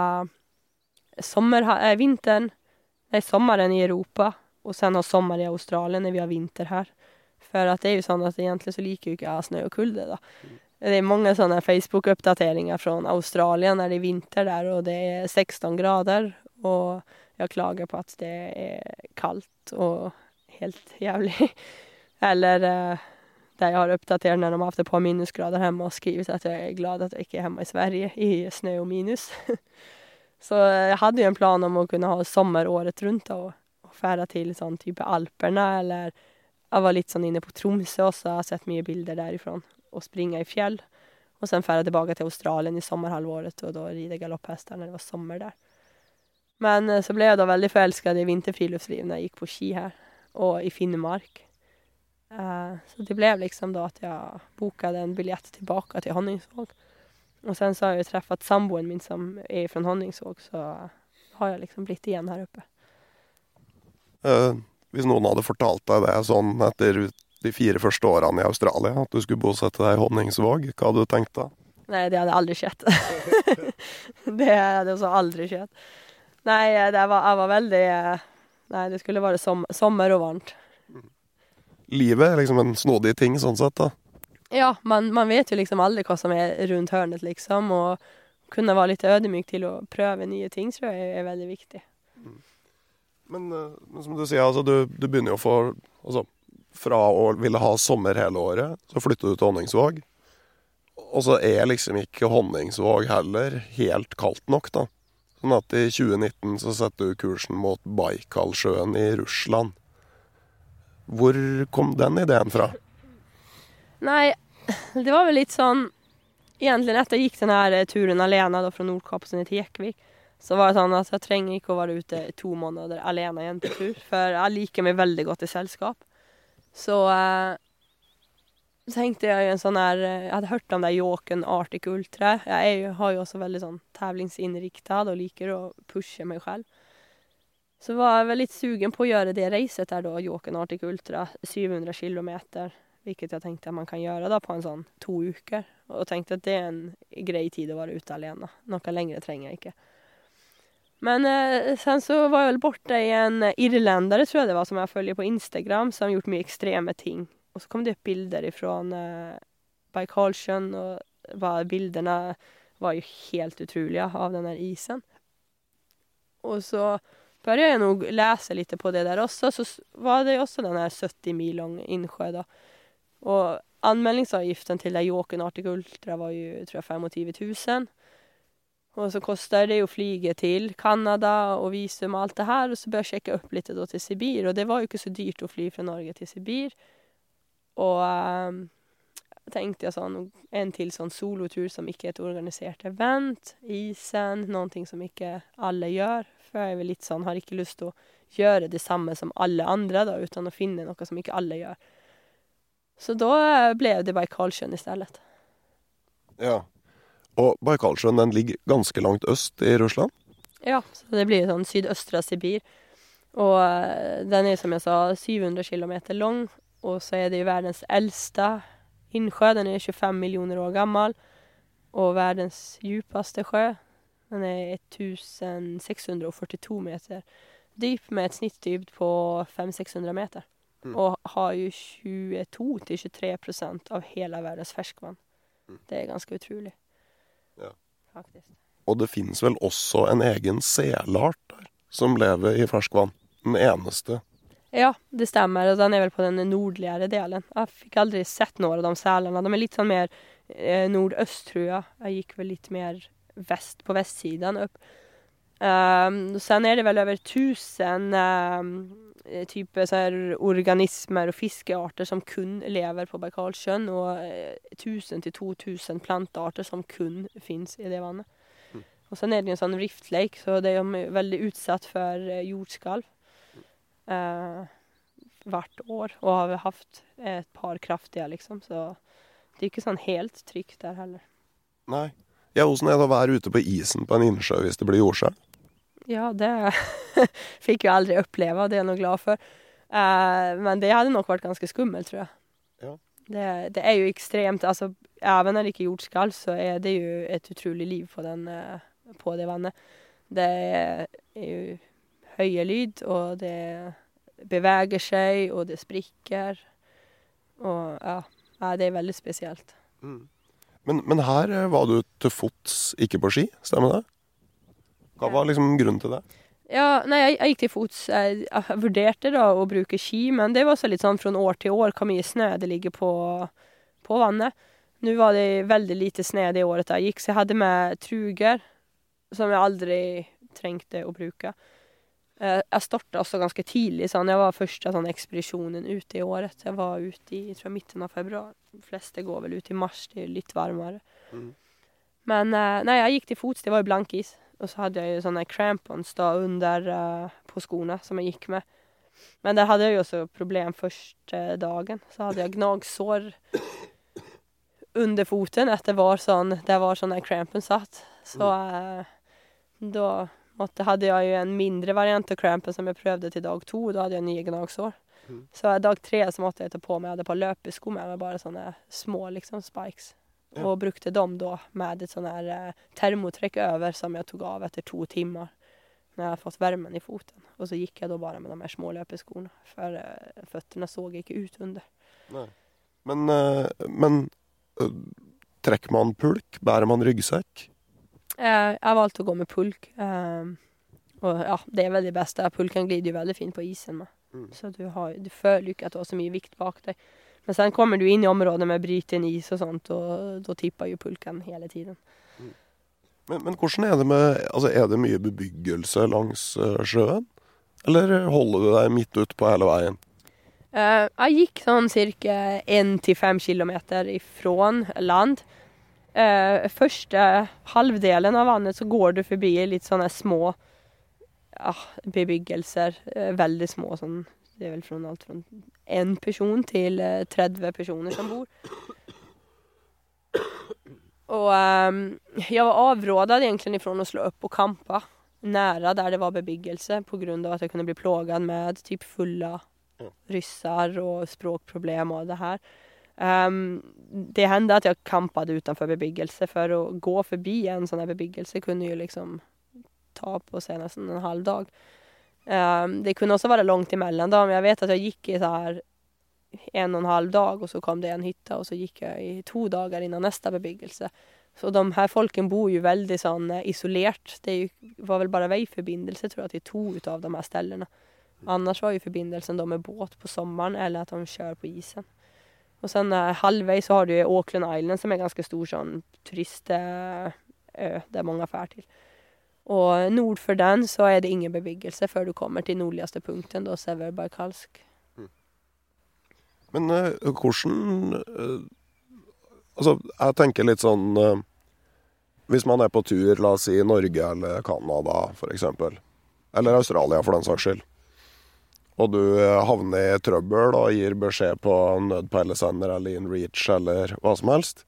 sommer, äh, vinteren, nei, sommeren i Europa og sen ha sommer i Australia når vi har vinter her. For det er jo sånn at egentlig så liker jo ikke jeg snø og kulde, da. Det er mange sånne Facebook-oppdateringer fra Australia når det er vinter der og det er 16 grader, og jeg klager på at det er kaldt og helt jævlig. Eller eh, der jeg har oppdatert når de har hatt et par minusgrader hjemme og skrevet at jeg er glad at jeg ikke er hjemme i Sverige i snø og minus. Så jeg hadde jo en plan om å kunne ha sommer året rundt og, og fære til sånn type Alperna, eller jeg var litt sånn inne på Tromsø også, har sett mye bilder derifra, og springe i fjell. Og sen fære tilbake til Australien i sommerhalvåret og da ride galopphester når det var sommer der. Men eh, så ble jeg da veldig forelsket i vinterfriluftsliv når jeg gikk på ski her, og i Finnmark. Uh, så det ble liksom da at jeg bokade en biljett tilbake til Honningsvåg. Og sen så har jeg jo truffet samboen min som er fra Honningsvåg, så har jeg liksom blitt igjen her oppe. Uh, hvis noen hadde fortalt deg det sånn etter de fire første årene i Australia, at du skulle bosette deg i Honningsvåg, hva hadde du tenkt da? Nei, det hadde aldri skjedd. det hadde også aldri skjedd. Nei, det var, jeg var veldig Nei, det skulle være som, sommer og varmt livet er liksom en snodig ting sånn sett, da. Ja, man, man vet jo liksom aldri hva som er rundt hørnet, liksom. Og kunne være litt ødemyk til å prøve nye ting, tror jeg er veldig viktig. Mm. Men, eh, men, som du sier, altså, du, du begynner jo å få altså, Fra å ville ha sommer hele året, så flytter du til Honningsvåg. Og så er liksom ikke Honningsvåg heller helt kaldt nok, da. Sånn at i 2019 så setter du kursen mot Baikalsjøen i Russland. Hvor kom den ideen fra? Nei, det var vel litt sånn Egentlig etter jeg gikk denne turen alene da, fra Nordkapp til Jekvik, så var det sånn at jeg trenger ikke å være ute to måneder alene igjen på tur. For jeg liker meg veldig godt i selskap. Så eh, tenkte jeg en sånn her Jeg hadde hørt om det Jåken Arctic Ultra. Jeg er, har jo også veldig sånn tävlingsinriktad og liker å pushe meg selv. Så var jeg veldig sugen på å gjøre det reiset der da, Jåken Arctic Ultra, 700 kilometer. Hvilket jeg tenkte at man kan gjøre da på en sånn to uker. Og tenkte at det er en grei tid å være ute alene. Noe lengre trenger jeg ikke. Men eh, sen så var jeg vel borte i en irlendere, tror jeg det var, som jeg følger på Instagram, som gjort mye ekstreme ting. Og så kom det opp bilder fra eh, Baikalsjøen, og var, bildene var jo helt utrolige av den der isen. Og så började jeg nog lese litt på det der også, så var det også den her 70 mil lang innsjø da. Og anmeldingsavgiften til det Arctic Ultra var jo, tror jeg, 25 000. Og så koster det jo flyge til Canada og visum og alt det her, og så bør jeg sjekke opp litt da til Sibir, og det var jo ikke så dyrt å fly fra Norge til Sibir. Og um, tenkte jeg sånn, en til sånn solotur som ikke er et organisert event, isen, noe som ikke alle gjør, for jeg er vel litt sånn, har ikke lyst til å gjøre det samme som alle andre da, uten å finne noe som ikke alle gjør. Så da ble det bare Karlsjøen i stedet. Ja. Og Baikalsjøen den ligger ganske langt øst i Russland? Ja, så det blir sånn sydøstre Sibir. Og eh, den er som jeg sa 700 km lang, og så er det jo verdens eldste innsjø. Den er 25 millioner år gammel. Og verdens djupeste sjø. Den er 1642 meter dyp, med et snittdypt på 500-600 meter. Mm. Og har jo 22-23% av hele verdens ferskvann. Mm. Det er ganske utrolig. Ja. Faktisk. Og det fins vel også en egen selart der, som lever i ferskvann. Den eneste. Ja, det stemmer. Og den er vel på den nordligere delen. Jeg fikk aldri sett noen av de selene. De er litt sånn mer eh, nordøst, tror jeg. Jeg gikk vel litt mer vest, på vestsiden opp. Um, sen er det 1000 um, typer så här, organismer og fiskearter som kun lever på Baikalsjøen, og tusen 1000 til 2000 plantearter som kun fins i det vannet. Mm. Og sen er det en sånn rift lake, så det er veldig utsatt for eh, jordskalv eh, hvert år, og har hatt et par kraftige, liksom, så det er ikke sånn helt trygt der heller. Nei. Ja, Åssen er det å være ute på isen på en innsjø hvis det blir jordskjelv? Ja, det fikk jeg aldri oppleve, det er jeg nå glad for. Uh, men det hadde nok vært ganske skummelt, tror jeg. Ja. Det, det er jo ekstremt altså, Even når det ikke er jordskall, så er det jo et utrolig liv på, den, eh, på det vannet. Det er jo høye lyd, og det beveger seg, og det sprikker. Og ja, ja det er veldig spesielt. Mm. Men, men her eh, var du til fots, ikke på ski, stemmer det? Hva var liksom grunnen til det? Ja, nei, jeg, jeg gikk til fots. Jeg, jeg vurderte da å bruke ski, men det var også litt sånn fra år til år hvor mye snø det ligger på, på vannet. Nå var det veldig lite snø det året jeg gikk, så jeg hadde med truger som jeg aldri trengte å bruke. Eh, Jeg starta også ganske tidlig. Sånn. Jeg var første sånn, ekspedisjonen ute i året. Jeg var ute i jeg tror, midten av februar. De fleste går vel ut i mars, det er litt varmere. Mm. Men eh, nei, jeg gikk til fots. Det var jo blank is. Og så hadde jeg jo sånne crampons da under uh, på skoene som jeg gikk med. Men der hadde jeg jo også problem første dagen. Så hadde jeg gnagsår under foten etter var sånn, der var sånne crampons satt. Så uh, da måtte, hadde jeg jo en mindre variant av crampen som jeg prøvde til dag to. Da hadde jeg nye gnagsår. Mhm. Så dag tre så måtte jeg ta på meg jeg hadde et par løpesko med meg, bare sånne små liksom spikes. Ja. Og brukte dem da med et sånn her eh, termotrekk over som jeg tok av etter to timer. Når jeg hadde fått varmen i foten. Og så gikk jeg da bare med de her små løpeskoene. For eh, føttene så ikke ut under. Nei. Men, eh, men eh, trekker man pulk? Bærer man ryggsekk? Jeg valgte å gå med pulk. Og ja, det er vel det beste. Pulken glider jo veldig fint på isen. med. Mm. Så du, har, du føler jo ikke at du har så mye vikt bak deg. Men sen kommer du inn i området med brytende is og sånt, og da tipper jo pulken hele tiden. Men, men hvordan er det med Altså, er det mye bebyggelse langs eh, sjøen? Eller holder du deg midt utpå hele veien? Uh, jeg gikk sånn ca. 1-5 kilometer ifra land. Uh, første halvdelen av vannet så går du forbi litt sånne små uh, bebyggelser. Veldig små sånn det er vel fra alt fra en person til eh, 30 personer som bor. Og um, jeg var avrådad egentlig fra å slå opp og kampa nære der det var bebyggelse på at av kunne jag kunde bli plågad med typ fulle russere ryssar språkproblemer språkproblem och det her. Um, det hendte at jeg kampet utenfor bebyggelse for å gå forbi en sånn bebyggelse kunne jo liksom ta på seg nesten en halv dag. Ehm, det kunne også være langt emellan dem. Jeg vet at jeg gikk i så här en og en halv dag og så kom det en hytta og så gikk jeg i to dager innan neste bebyggelse. Så de her folken bor jo veldig sånn isolert. Det var vel bare veiforbindelse tror jeg, til to utav de her stedene. Annars var jo forbindelsen da med båt på sommaren eller at de kjører på isen. Og sen eh, halvvägs så har du Auckland Island som er en ganske stor sånn turistø der mange drar till. Och nord for den så er det ingen bebyggelse før du kommer til nordligaste punkten Severbajkalsk. Severbarkalsk. Men uh, hvordan uh, Altså, jeg tenker litt sånn uh, Hvis man er på tur, la oss si Norge eller Canada f.eks., eller Australia for den saks skyld, og du havner i trøbbel og gir beskjed på nødpeilesender eller InReach eller hva som helst,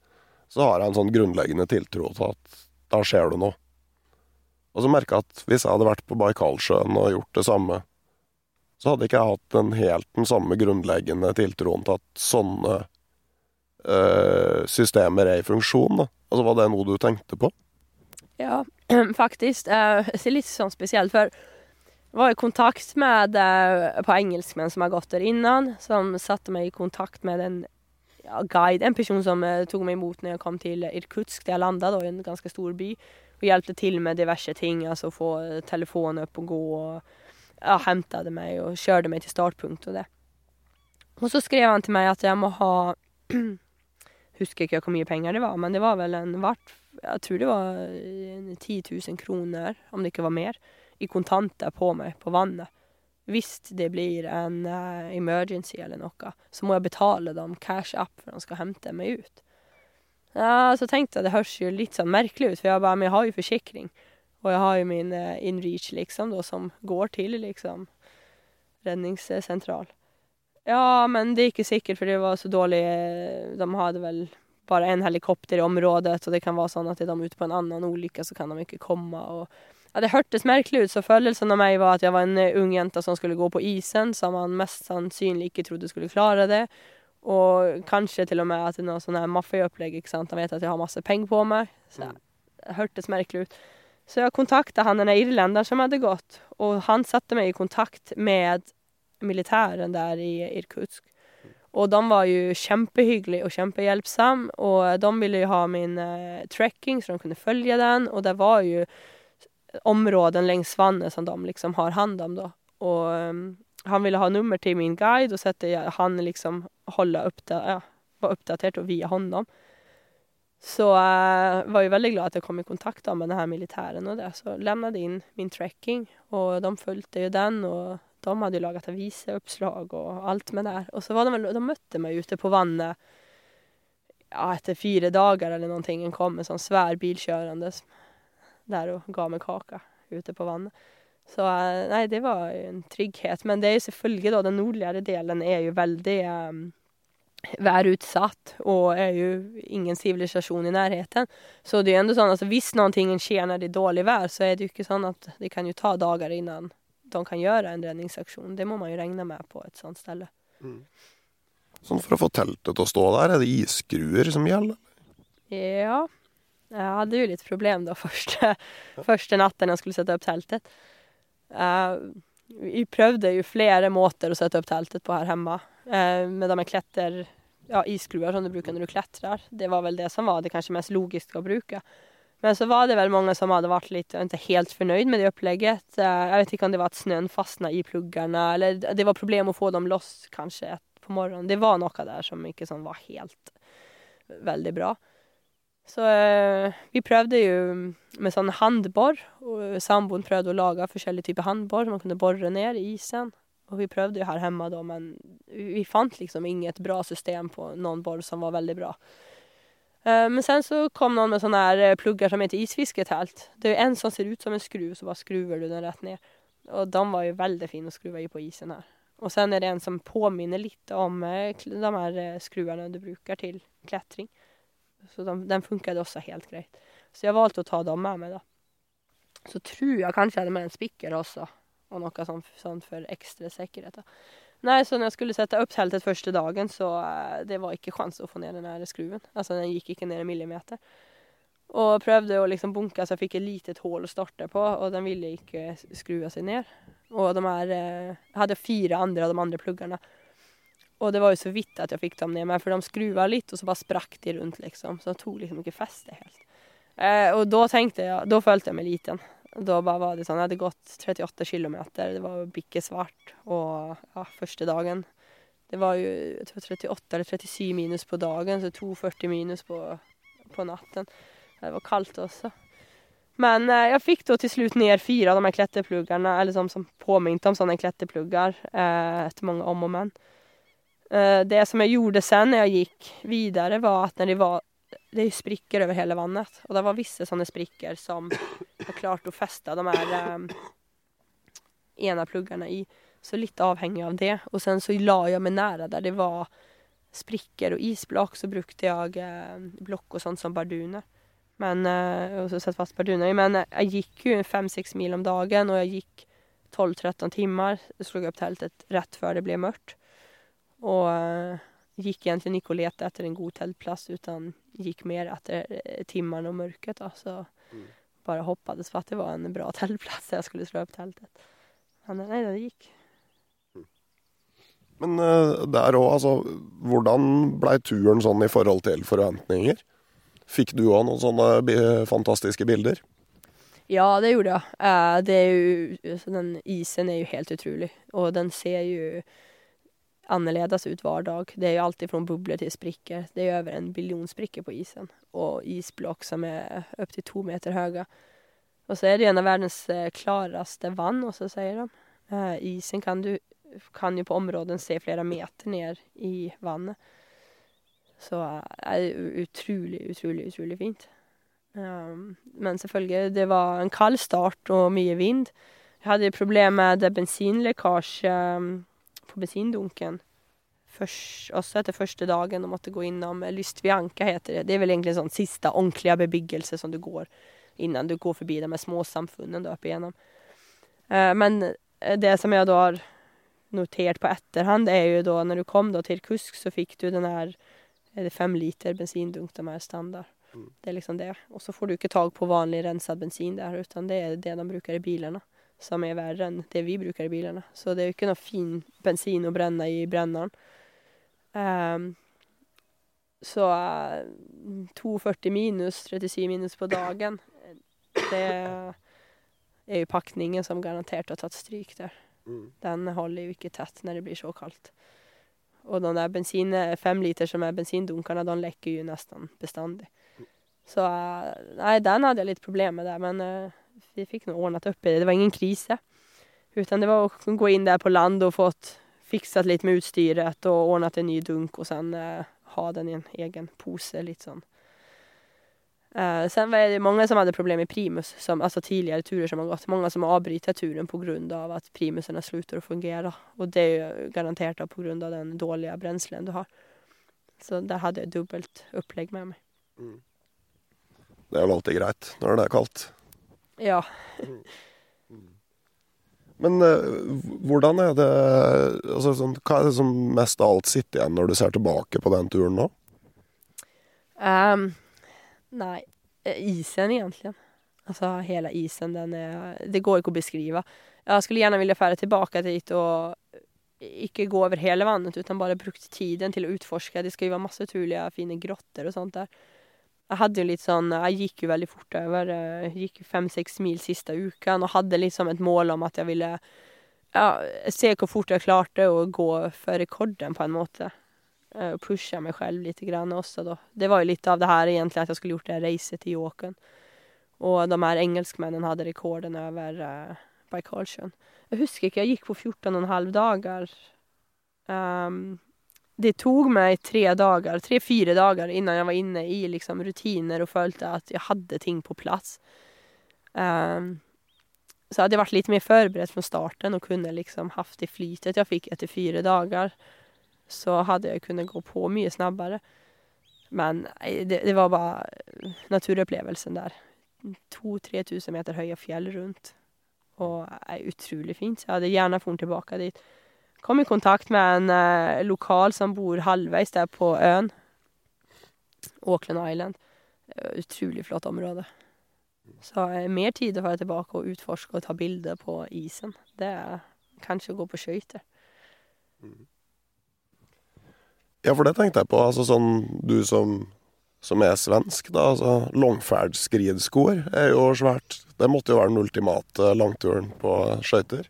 så har jeg en sånn grunnleggende tiltro til at da skjer det noe. Og så merka jeg at hvis jeg hadde vært på Baikalsjøen og gjort det samme, så hadde ikke jeg hatt den helt den samme grunnleggende tiltroen til at sånne øh, systemer er i funksjon. Da. Altså, Var det noe du tenkte på? Ja, faktiskt. Eh, det er litt sånn spesielt, for jeg var i kontakt med eh, på engelskmenn som har gått der innan som satte meg i kontakt med en ja, guide, en person som tok tog imot når jeg kom til Irkutsk der jeg landa i en ganske stor by och hjälpte till med diverse ting, alltså få telefonen opp och gå och ja, hämtade mig och körde mig till startpunkt och det. Och så skrev han till mig att jag må ha husker ikke hvor mye penger det var, men det var vel en vart Jeg tror det var 10 000 kroner, om det ikke var mer, i kontanter på meg på vannet. Hvis det blir en eh, emergency eller noe, så må jeg betale dem cash up for de skal hente meg ut. Ja, så tenkte jeg det høres jo litt sånn merkelig ut, for jeg bare, men jeg har jo forsikring. Og jeg har jo min eh, InReach liksom da, som går til liksom redningssentral. Ja, men det er ikke sikkert, for det var så dårlig de hadde vel bare en helikopter i området og det kan være sånn at er de ute på en annen ulykke, så kan de ikke komme. Og ja, det hørtes merkelig ut så følelsen av meg var at jeg var en eh, ung jente som skulle gå på isen som man mest sannsynlig ikke trodde skulle klara det. Och kanskje til og med at det er noe sånn här ikke sant? Han vet at jeg har masse penger på meg. Så Mm. det hördes merkelig ut. Så jeg kontakta han denne irlenderen som hadde gått og han satte meg i kontakt med militären der i Irkutsk. Og de var jo kjempehyggelige og kjempehjelpsomme, og de ville jo ha min uh, trekking så de kunne følge den Og det var jo områden längs vannet som de liksom har hand om da. Og um, han ville ha nummer til min guide og sette jag- han liksom hålla upp ja, var oppdatert och via honom. Så eh, var ju väldigt glad att jag kom i kontakt då med den här militären och det. Så lämnade in min trekking och de följde ju den och de hade ju lagat avisuppslag och allt med det. Och så var de väl, de mötte mig ute på Vanne ja, etter fire dagar eller någonting. En kom med sån svär bilkjørende der och gav mig kaka ute på Vanne. Så nei, det var jo en trygghet. Men det er jo selvfølgelig da, den nordligere delen er jo veldig um, værutsatt og er jo ingen sivilisasjon i nærheten. Så det er jo sånn, altså, hvis någonting skjer når det er dårlig vær så er det jo ikke sånn at det kan jo ta dager før de kan gjøre en redningsaksjon. Det må man jo regne med på et sånt ställe. Sånn For å få teltet til å stå der, er det isskruer som gjelder? Ja, Jeg hadde jo litt problem da første, første natten jeg skulle sette opp tältet. Eh, vi prøvde jo flere måter å sette opp teltet på her hemma. Uh, med de här klätter, ja, iskluer som du bruker når du klatrer. Det var vel det som var det kanskje mest logiske å bruke. Men så var det vel mange som hadde vært litt, ikke helt fornøyd med det opplegget. Jeg jag vet ikke om det var at snøen fastna i pluggene, eller det var problem å få dem loss kanskje på morgonen. Det var noe der som ikke sånn var helt veldig bra. Så eh, vi prøvde jo med sånn handborr och prøvde å lage forskjellige typer som man kunne bore ned i isen. Og vi prøvde jo her hemma da, men vi fant liksom inget bra system på noen borr som var veldig bra. Eh, Men sen så kom noen med sånne her plugger som heter isfisketelt. Det er jo en som ser ut som en skruv så bare skruver du den rett ned. Og de var jo veldig fine å skruve i på isen her. Og sen er det en som påminner litt om eh, de her skruene du bruker til klättring. Så de, den funkade også helt greit. Så jeg valde å ta dem med meg, da. Så tror jeg kanskje jeg hadde med en spiker også, og noe sånt, sånt for ekstra sikkerhet. Nej, så når jeg skulle sette opp teltet første dagen så eh, det var ikke chans å få ned den här skruven. Alltså den gikk ikke ned en millimeter. Og prøvde å liksom bunke så jeg fikk et litet hål å starte på og den ville ikke skrua seg ned. Og de her eh, hadde fire andre av de andre pluggarna. Och det var jo så vitt at jeg fikk dem ned meg, for de skruva litt, og så bare sprakk de rundt, liksom. Så de tog liksom ikke feste helt. Eh, og da tenkte jeg, da følte jeg meg liten. Da bare var det sånn, jeg hadde gått 38 kilometer, det var bikke svart og ja, første dagen. Det var jo jeg tror 38 eller 37 minus på dagen så 42 minus på, på natten. Det var kaldt også. Men eh, jeg fikk da til slut ned fire av de her klätterpluggarna, eller som, som påminte om sånne klätterpluggar, eh, etter mange om og men. Eh, det som jag gjorde sen när jag gick vidare var att när det var det är sprickor över hela vannet och det var vissa sådana sprickor som var klart att fästa de här um, ena pluggarna i. Så lite avhängig av det och sen så la jag mig nära där det var sprickor och isblock så brukte jag eh, block och sånt som barduner. Men, eh, och så satt fast barduner. Men eh, jag gick ju 5-6 mil om dagen och jag gick 12-13 timmar. Jag slog upp tältet rätt för det blev mörkt. Och gikk egentlig ikke og lette etter en god teltplass, men gikk mer etter timene og mørket. Da. Så Mm. bara hoppades for at det var en bra teltplass jeg jag skulle slå opp teltet. Men nei, det gikk. Men eh, der òg, altså Hvordan blei turen sånn i forhold til forventninger? Fikk du òg noen sånne fantastiske bilder? Ja, det gjorde jeg. Eh, det er jo, den isen er jo helt utrolig. Og den ser ju annorledes ut hver dag. Det er jo alltid fra bubblor til sprickor. Det er over en biljon sprickor på isen og isblock som er opptil to meter høye. Og så er det en av verdens klareste vann og så sier de. Uh, isen kan du kan jo på områden se flere meter ned i vannet. Så det er utrolig, utrolig, otroligt fint. Um, men selvfølgelig, det var en kald start og mye vind. Jeg hadde problem med bensinlekkasje um, på bensindunken. Først, også etter første dagen og måtte gå innom Lystvianka heter det. Det er vel egentlig sånn sista ordentlige bebyggelse som du går innan du går forbi de här småsamfunden opp igjennom. Eh, men eh, det som jeg da har notert på etterhånd, er jo da når du kom da, til Kusk så fikk du den her er det fem liter bensindunk, de er standard. Det er liksom det. Og så får du ikke tag på vanlig rensad bensin der, utan det er det de bruker i bilarna. Som er verre enn det vi bruker i bilene. Så det er jo ikke noe fin bensin å brenne i brenneren. Um, så uh, 240 minus, 37 minus på dagen. Det er jo pakningen som garantert har tatt stryk där. Den holder jo ikke tett når det blir så kaldt. Og de der bensin, fem liter som er bensindunkene, de lekker jo nesten bestandig. Så uh, nei, den hadde jeg litt problemer med der, men eh, vi fick nog ordnat upp i det. Det var ingen kris. Utan det var att gå in där på land och fått fixat lite med utstyret och ordnat en ny dunk och sen eh, ha den i en egen pose Litt sånn. Eh, sen var det mange som hadde problem med primus, som, altså tidligere turer som har gått. Mange som har avbrytet turen grund av at primusene slutter å fungere. Og det er jo garantert av den dårlige brenselen du har. Så der hadde jeg dubbelt opplegg med mig. Det er jo alltid greit når det er kaldt. Ja, Men eh, hvordan er det altså, sånn, Hva er det som mest av alt sitter igjen når du ser tilbake på den turen nå? Um, nej, eh, isen egentlig. Altså hele isen, den er det går ikke å beskrive. Jeg skulle gjerne ville dra tilbake dit og ikke gå over hele vannet utan bare brukt tiden til å utforske. Det skal jo være masse otroliga fine grotter og sånt där. Jag hadde jo litt sånn Jeg gikk jo veldig fort över, eh, gikk fem-seks mil sista uken og hadde liksom et mål om at jeg ville ja, se hvor fort jeg klarte å gå for rekorden på en måte. Og pushe pusha selv litt grann også, da. Det var jo litt av det her egentlig at jeg skulle gjort det reiset til i åken. Och de her engelskmennene hadde rekorden over uh, Baikalsjön. Jeg husker ikke, jeg gikk på 14 och en halv dagar. Ehm, det tog meg tre dager, tre-fire dagar innan jeg var inne i liksom rutiner og følte at jeg hadde ting på plass. Um, så hadde jeg vært litt mer forberedt fra starten og kunne liksom hatt det flytet jeg fikk etter fire dagar så hadde jeg kunnet gå på mye snabbere. Men det, det var bare naturupplevelsen der. To-tre tusen meter høye fjell rundt. Og er utrolig fint. Jeg hadde gjerne dratt tilbake dit. Kom i kontakt med en eh, lokal som bor halvveis der på øen. Auckland Island. Utrolig flott område. Så eh, mer tid å være tilbake og utforske og ta bilder på isen. Det er kanskje å gå på skøyter. Ja, for det tenkte jeg på. Altså sånn du som, som er svensk, da. Altså langferdsskridskoer er jo svært. Det måtte jo være den ultimate langturen på skøyter.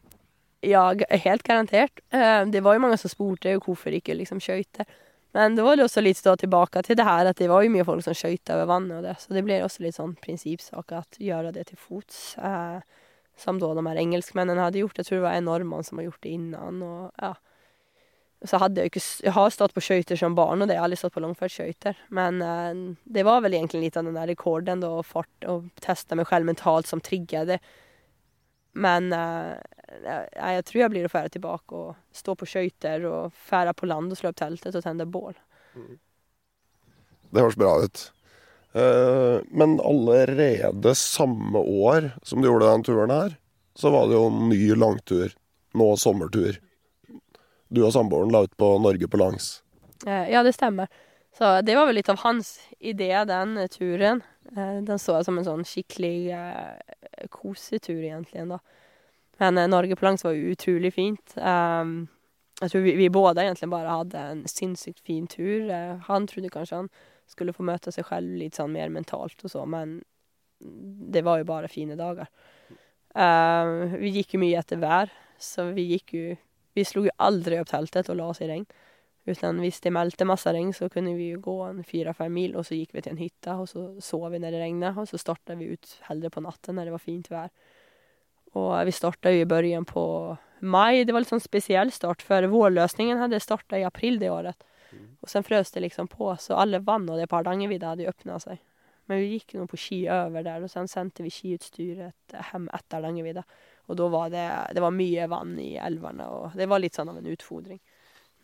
Ja, helt garantert. Eh, det var jo mange som spurte hvorfor ikke liksom skøyter. Men da var det også litt stå tilbake til det her at det var jo mye folk som skøyta over vannet og det, så det ble også litt sånn prinsippsak at gjøre det til fots. Eh, som da de her engelskmennene hadde gjort. Jeg tror det var en nordmann som hadde gjort det innan. Og, ja. Så hadde jeg ikke Jeg har stått på skøyter som barn, og det. Jeg har aldri stått på langferdsskøyter. Men eh, det var vel egentlig litt av den der rekorden, da, og fart, og teste meg selv mentalt, som trigget det. Men eh, jeg tror jeg blir å dra tilbake og stå på skøyter og dra på land og slå opp teltet og tenne bål. Det høres bra ut. Eh, Men allerede samme år som du gjorde den turen her, så var det jo en ny langtur. Nå sommertur. Du og samboeren la ut på Norge på langs. Eh, Ja, det stemmer. Så det var vel litt av hans idé, den turen. Eh, Den så jeg som en sånn skikkelig kosetur, egentlig. da. Men eh, Norge på langs var utrolig fint. Um, jeg tror vi, vi båda egentlig bare hadde en sinnssykt fin tur. Eh, han trodde kanskje han skulle få møte seg selv litt sånn mer mentalt og så, men det var jo bare fine dager. Uh, vi gikk jo mye etter vær, så vi gikk jo Vi slo jo aldri opp teltet og la oss i regn. Utan hvis det meldte masse regn så kunne vi jo gå en fire-fem mil, og så gikk vi til en hytte, og så sov vi når det regnet, og så starta vi ut heller på natten når det var fint vær. Og vi starta i början på mai. Det var litt sånn spesiell start, for vårløsningen hadde starta i april det året. Og sen frøs det liksom på, så alle vann og det på Hardangervidda hadde jo åpna seg. Men vi gikk nå på ski over der, og sen sendte vi skiutstyret hjem etter Hardangervidda. Og da var det, det var mye vann i elvene, og det var litt sånn av en utfordring.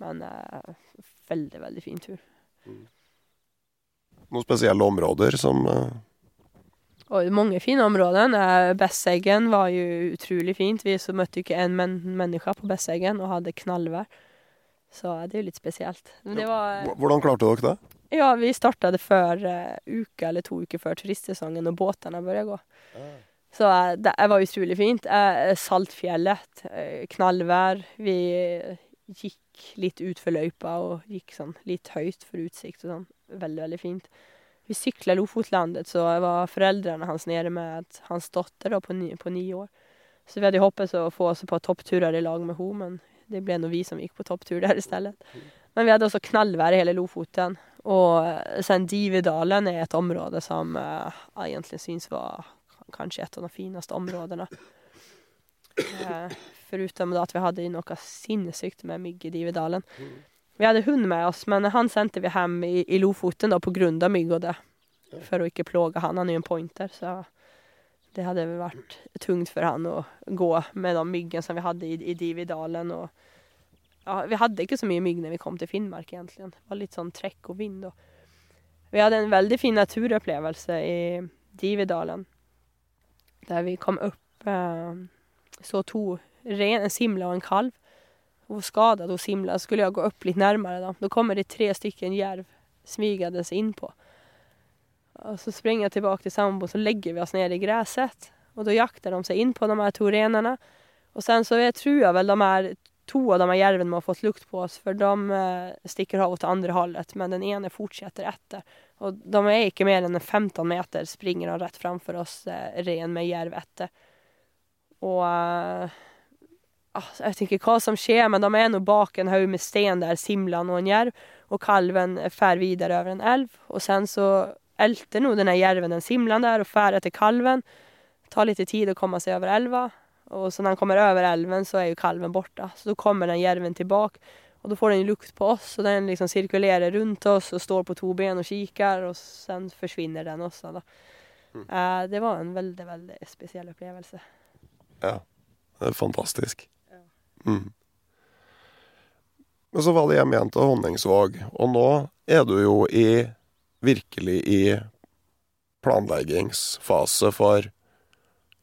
Men eh, veldig, veldig fin tur. Noen spesielle områder som eh, Og mange fine områder. Eh, Besseggen var jo utrolig fint. Vi så møtte ikke en men menneske på Besseggen og hadde knallvær. Så det er jo litt spesielt. Men det var Hvordan klarte dere det? Ja, vi startade før uh, uka eller to uker før turistsesongen og båtene begynte å gå. Så uh, det var utrolig fint. Uh, Saltfjellet, knallvær. Vi eh, gikk litt utfor løypa og gikk sånn litt høyt for utsikt og sånn. Veldig, veldig fint. Vi sykla Lofotlandet, så var foreldrene hans nede med hans datter da, på, ni, på ni år. Så vi hadde håpet å få oss på toppturer i lag med henne, men det ble nå vi som gikk på topptur der i stedet. Men vi hadde også knallvær i hele Lofoten. Og eh, sen Dividalen er et område som eh, jeg egentlig syns var kanskje et av de fineste områdene. Uh, Foruten at vi hadde noe sinnssykt med mygg i Dividalen. Vi hadde hund med oss, men han sendte vi hjem i, i Lofoten da, på grunn av mygg og det. For å ikke plåge han. Han er jo en pointer, så det hadde vært tungt for han å gå med de myggene som vi hadde i, i Dividalen. Og ja, vi hadde ikke så mye mygg når vi kom til Finnmark, egentlig. Det var litt sånn trekk og vind. Og vi hadde en veldig fin naturopplevelse i Dividalen. Der vi kom opp eh, Så to ren, en simla og en kalv. Hun var skadet hos simla. Skulle jeg gå opp litt nærmere, da. Då kommer det tre stykker jerv in på. Och så springer jeg tilbake til sambon så legger vi oss ned i gräset. Og da jakter de seg inn på de her to renene. Og sen så jeg tror jeg vel de her to av de her järven har fått lukt på oss, for de eh, stikker av til andre hållet men den ene fortsetter etter. Og de er ikke mer enn 15 meter, springer de rett framfor oss, eh, ren med järv etter. Ah, jeg vet ikke hva som skjer, men de er nå bak en haug med sten der, simlan og en jerv, og kalven fær videre over en elv. Og sen så elter nå denne jerven den simlan der og fær etter kalven. Tar litt tid å komme seg over elva. Og så når han kommer over elven, så er jo kalven borte. Så da kommer den jerven tilbake, og da får den lukt på oss, og den liksom sirkulerer rundt oss og står på to ben og kikker, og sen forsvinner den også. Da. Eh, det var en veldig, veldig spesiell opplevelse. Ja. Det er fantastisk. Mm. Men så var det hjem igjen til Honningsvåg, og nå er du jo i virkelig i planleggingsfase for,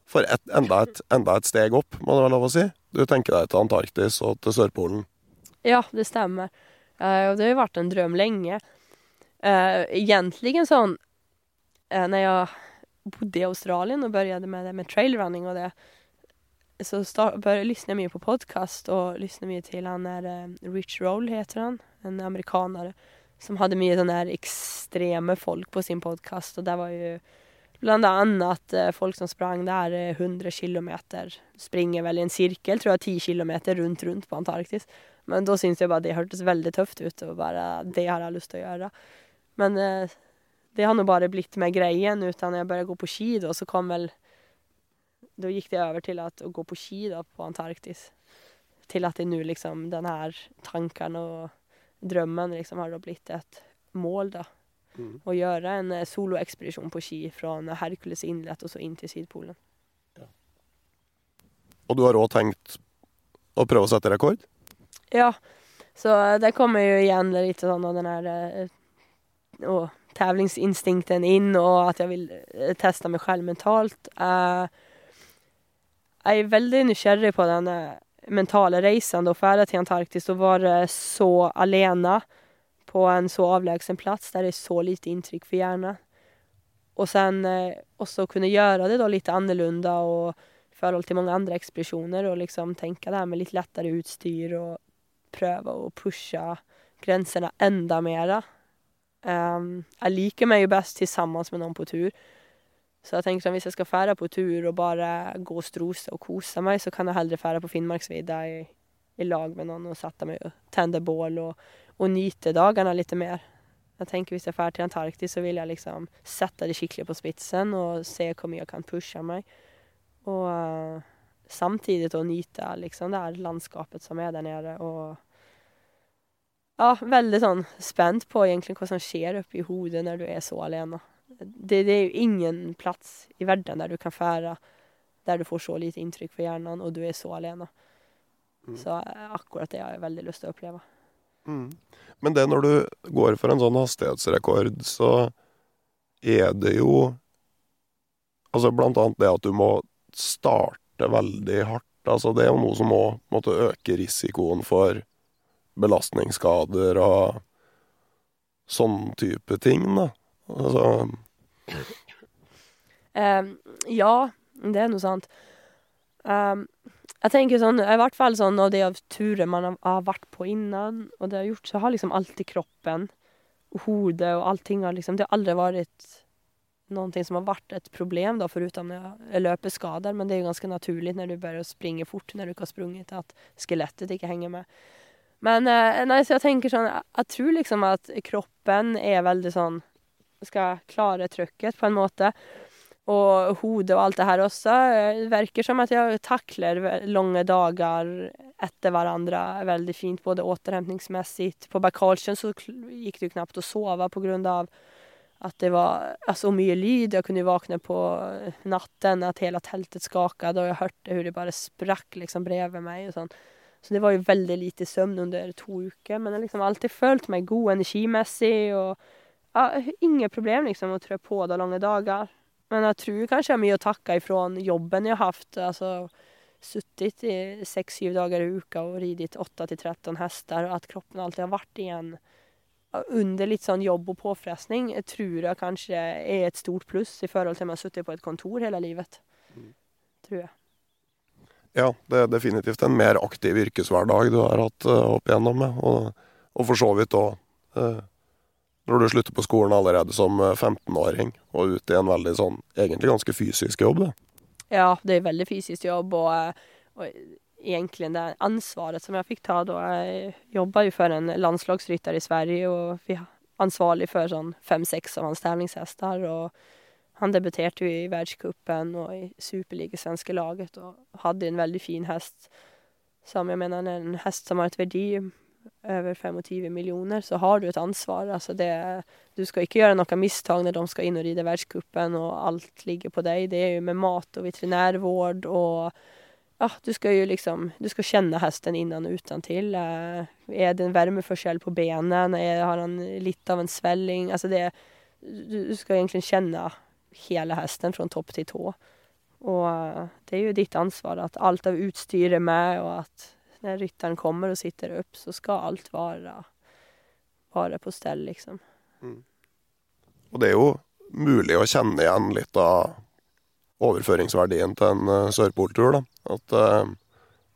for et, enda, et, enda et steg opp, må det være lov å si. Du tenker deg til Antarktis og til Sørpolen. Ja, det stemmer Og och det har jo vært en drøm lenge. Eh, egentligen sånn uh, Når jeg bodde i Australien og begynte med det med trailrunning og det, så start, började, lyssnade jag på podcast och lyssnade mycket till han är eh, Rich Roll heter han, en amerikanare som hade mycket sån här extrema folk på sin podcast och det var ju bland annat eh, folk som sprang där eh, 100 kilometer, springer väl i en cirkel tror jag 10 kilometer runt runt på Antarktis. Men da syntes jeg bare det hørtes veldig tøft ut, og bare det har jeg lyst til å gjøre. Men eh, det har nå bare blitt med greien, uten jeg bare gå på ski, da, så kom vel Da gikk det over til at, å gå på ski da, på Antarktis. Til at det nå liksom den her tanken og drømmen liksom har da blitt et mål, da. Mm. Å gjøre en eh, soloekspedisjon på ski fra Hercules innlett og så inn til Sydpolen. Og du har òg tenkt å prøve å sette rekord? Ja, så eh, det kommer jo igjen litt sånn av den her eh, å, tävlingsinstinkten inn, og at jeg vil teste meg selv mentalt. Eh, jeg er veldig nysgjerrig på den eh, mentale reisen. Da ferdig til Antarktis, og være så alene på en så avlegsen plass der det er så lite inntrykk for hjernen. Og sen eh, også kunne gjøre det litt annorlunda og i forhold til mange andre ekspedisjoner og liksom tenke det her med litt lettere utstyr og prøve å pushe grensene enda mer. Um, jeg liker meg jo best sammen med noen på tur. Så jeg tenker sånn, hvis jeg skal fære på tur og bare gå og strose og kose meg, så kan jeg heller fære på Finnmarksvidda i, i lag med noen og sette meg og tenne bål og, og nyte dagene litt mer. Jeg tenker Hvis jeg drar til Antarktis, så vil jeg liksom sette det skikkelig på spitsen og se hvor mye jeg kan pushe meg. Og uh, samtidig å nyte liksom, det her landskapet som er der nede. Og ja, veldig sånn spent på egentlig hva som skjer oppi hodet når du er så alene. Det, det er jo ingen plass i verden der du kan fære der du får så lite inntrykk for hjernen, og du er så alene. Mm. Så eh, akkurat det har jeg veldig lyst til å oppleve. Mm. Men det når du går for en sånn hastighetsrekord, så er det jo Altså blant annet det at du må starte veldig hardt. Altså det er jo noe som må måtte øke risikoen for belastningsskader og sånn type ting, da. Altså Ehm, ja, det er noe sant. Um, jeg tenker sånn, i hvert fall sånn av de av turer man har, vært på innan, og det har gjort, så har liksom alltid kroppen hodet og allting har liksom, det har aldri vært noe som har vært et problem da, foruten løpeskader, men det er jo ganske naturlig når du begynner å springe fort når du ikke har sprunget, at skelettet ikke henger med. Men eh, nei, så jeg tenker sånn, jeg tror liksom at kroppen er veldig sånn, skal klare trykket på en måte, og hodet og alt det her også. eh, Det virker som at jeg takler lange dager etter hverandre veldig fint, både återhämtningsmessig. På Bakalsjön så gikk det jo knapt å sove på grunn av at det var så mye lyd. Jeg kunne våkne på natten, at hele teltet skaket, og jeg hørte hvordan det bare sprakk liksom bredvid meg. og sånn. Så det var jo veldig lite søvn under to uker, men jeg har liksom alltid følt meg god energimessig. og ja, Ingen problem liksom å trø på de lange dager. Men jeg tror kanskje jeg har mye å takke ifra jobben jeg har hatt. Altså, suttit i seks-syv dager i uka og ridit 8-13 hester, og at kroppen alltid har vært igjen under litt sånn jobb og påfrestning, jeg tror jeg kanskje er et stort pluss i forhold til om jeg har sittet på et kontor hele livet. Tror jeg. Ja, det er definitivt en mer aktiv yrkeshverdag du har hatt uh, opp igjennom, og, og for så vidt òg når du slutter på skolen allerede som eh, 15-åring og ut i en veldig sånn egentlig ganske fysisk jobb. Det. Ja, det er veldig fysisk jobb, og, eh, og egentlig det ansvaret som jeg fikk ta da Jeg jobba jo for en landslagsrytter i Sverige, og vi ansvarlig for sånn fem-seks av hans terningshester. Og han debuterte jo i verdenscupen og i superligasvenske laget og hadde en veldig fin hest. Som jeg mener er en hest som har et verdi over 25 millioner, så har du et ansvar. Altså det, du skal ikke gjøre noe mistak når de skal inn og ride verdenscupen, og alt ligger på deg. Det er jo med mat og veterinærvård og ja, du ska ju liksom, du ska känna hästen innan och utan. Eh, är det en värmeforskjell på benen? Har han lite av en svälling? Alltså det, du ska egentligen känna hela hästen från topp till tå. Och eh, det är ju ditt ansvar att allt av utstyr är med och att när ryttaren kommer och sitter upp så ska allt vara, vara på ställ liksom. Mm. Og det er jo mulig å kjenne igjen litt av overføringsverdien til en uh, sørpoltur. da. At uh,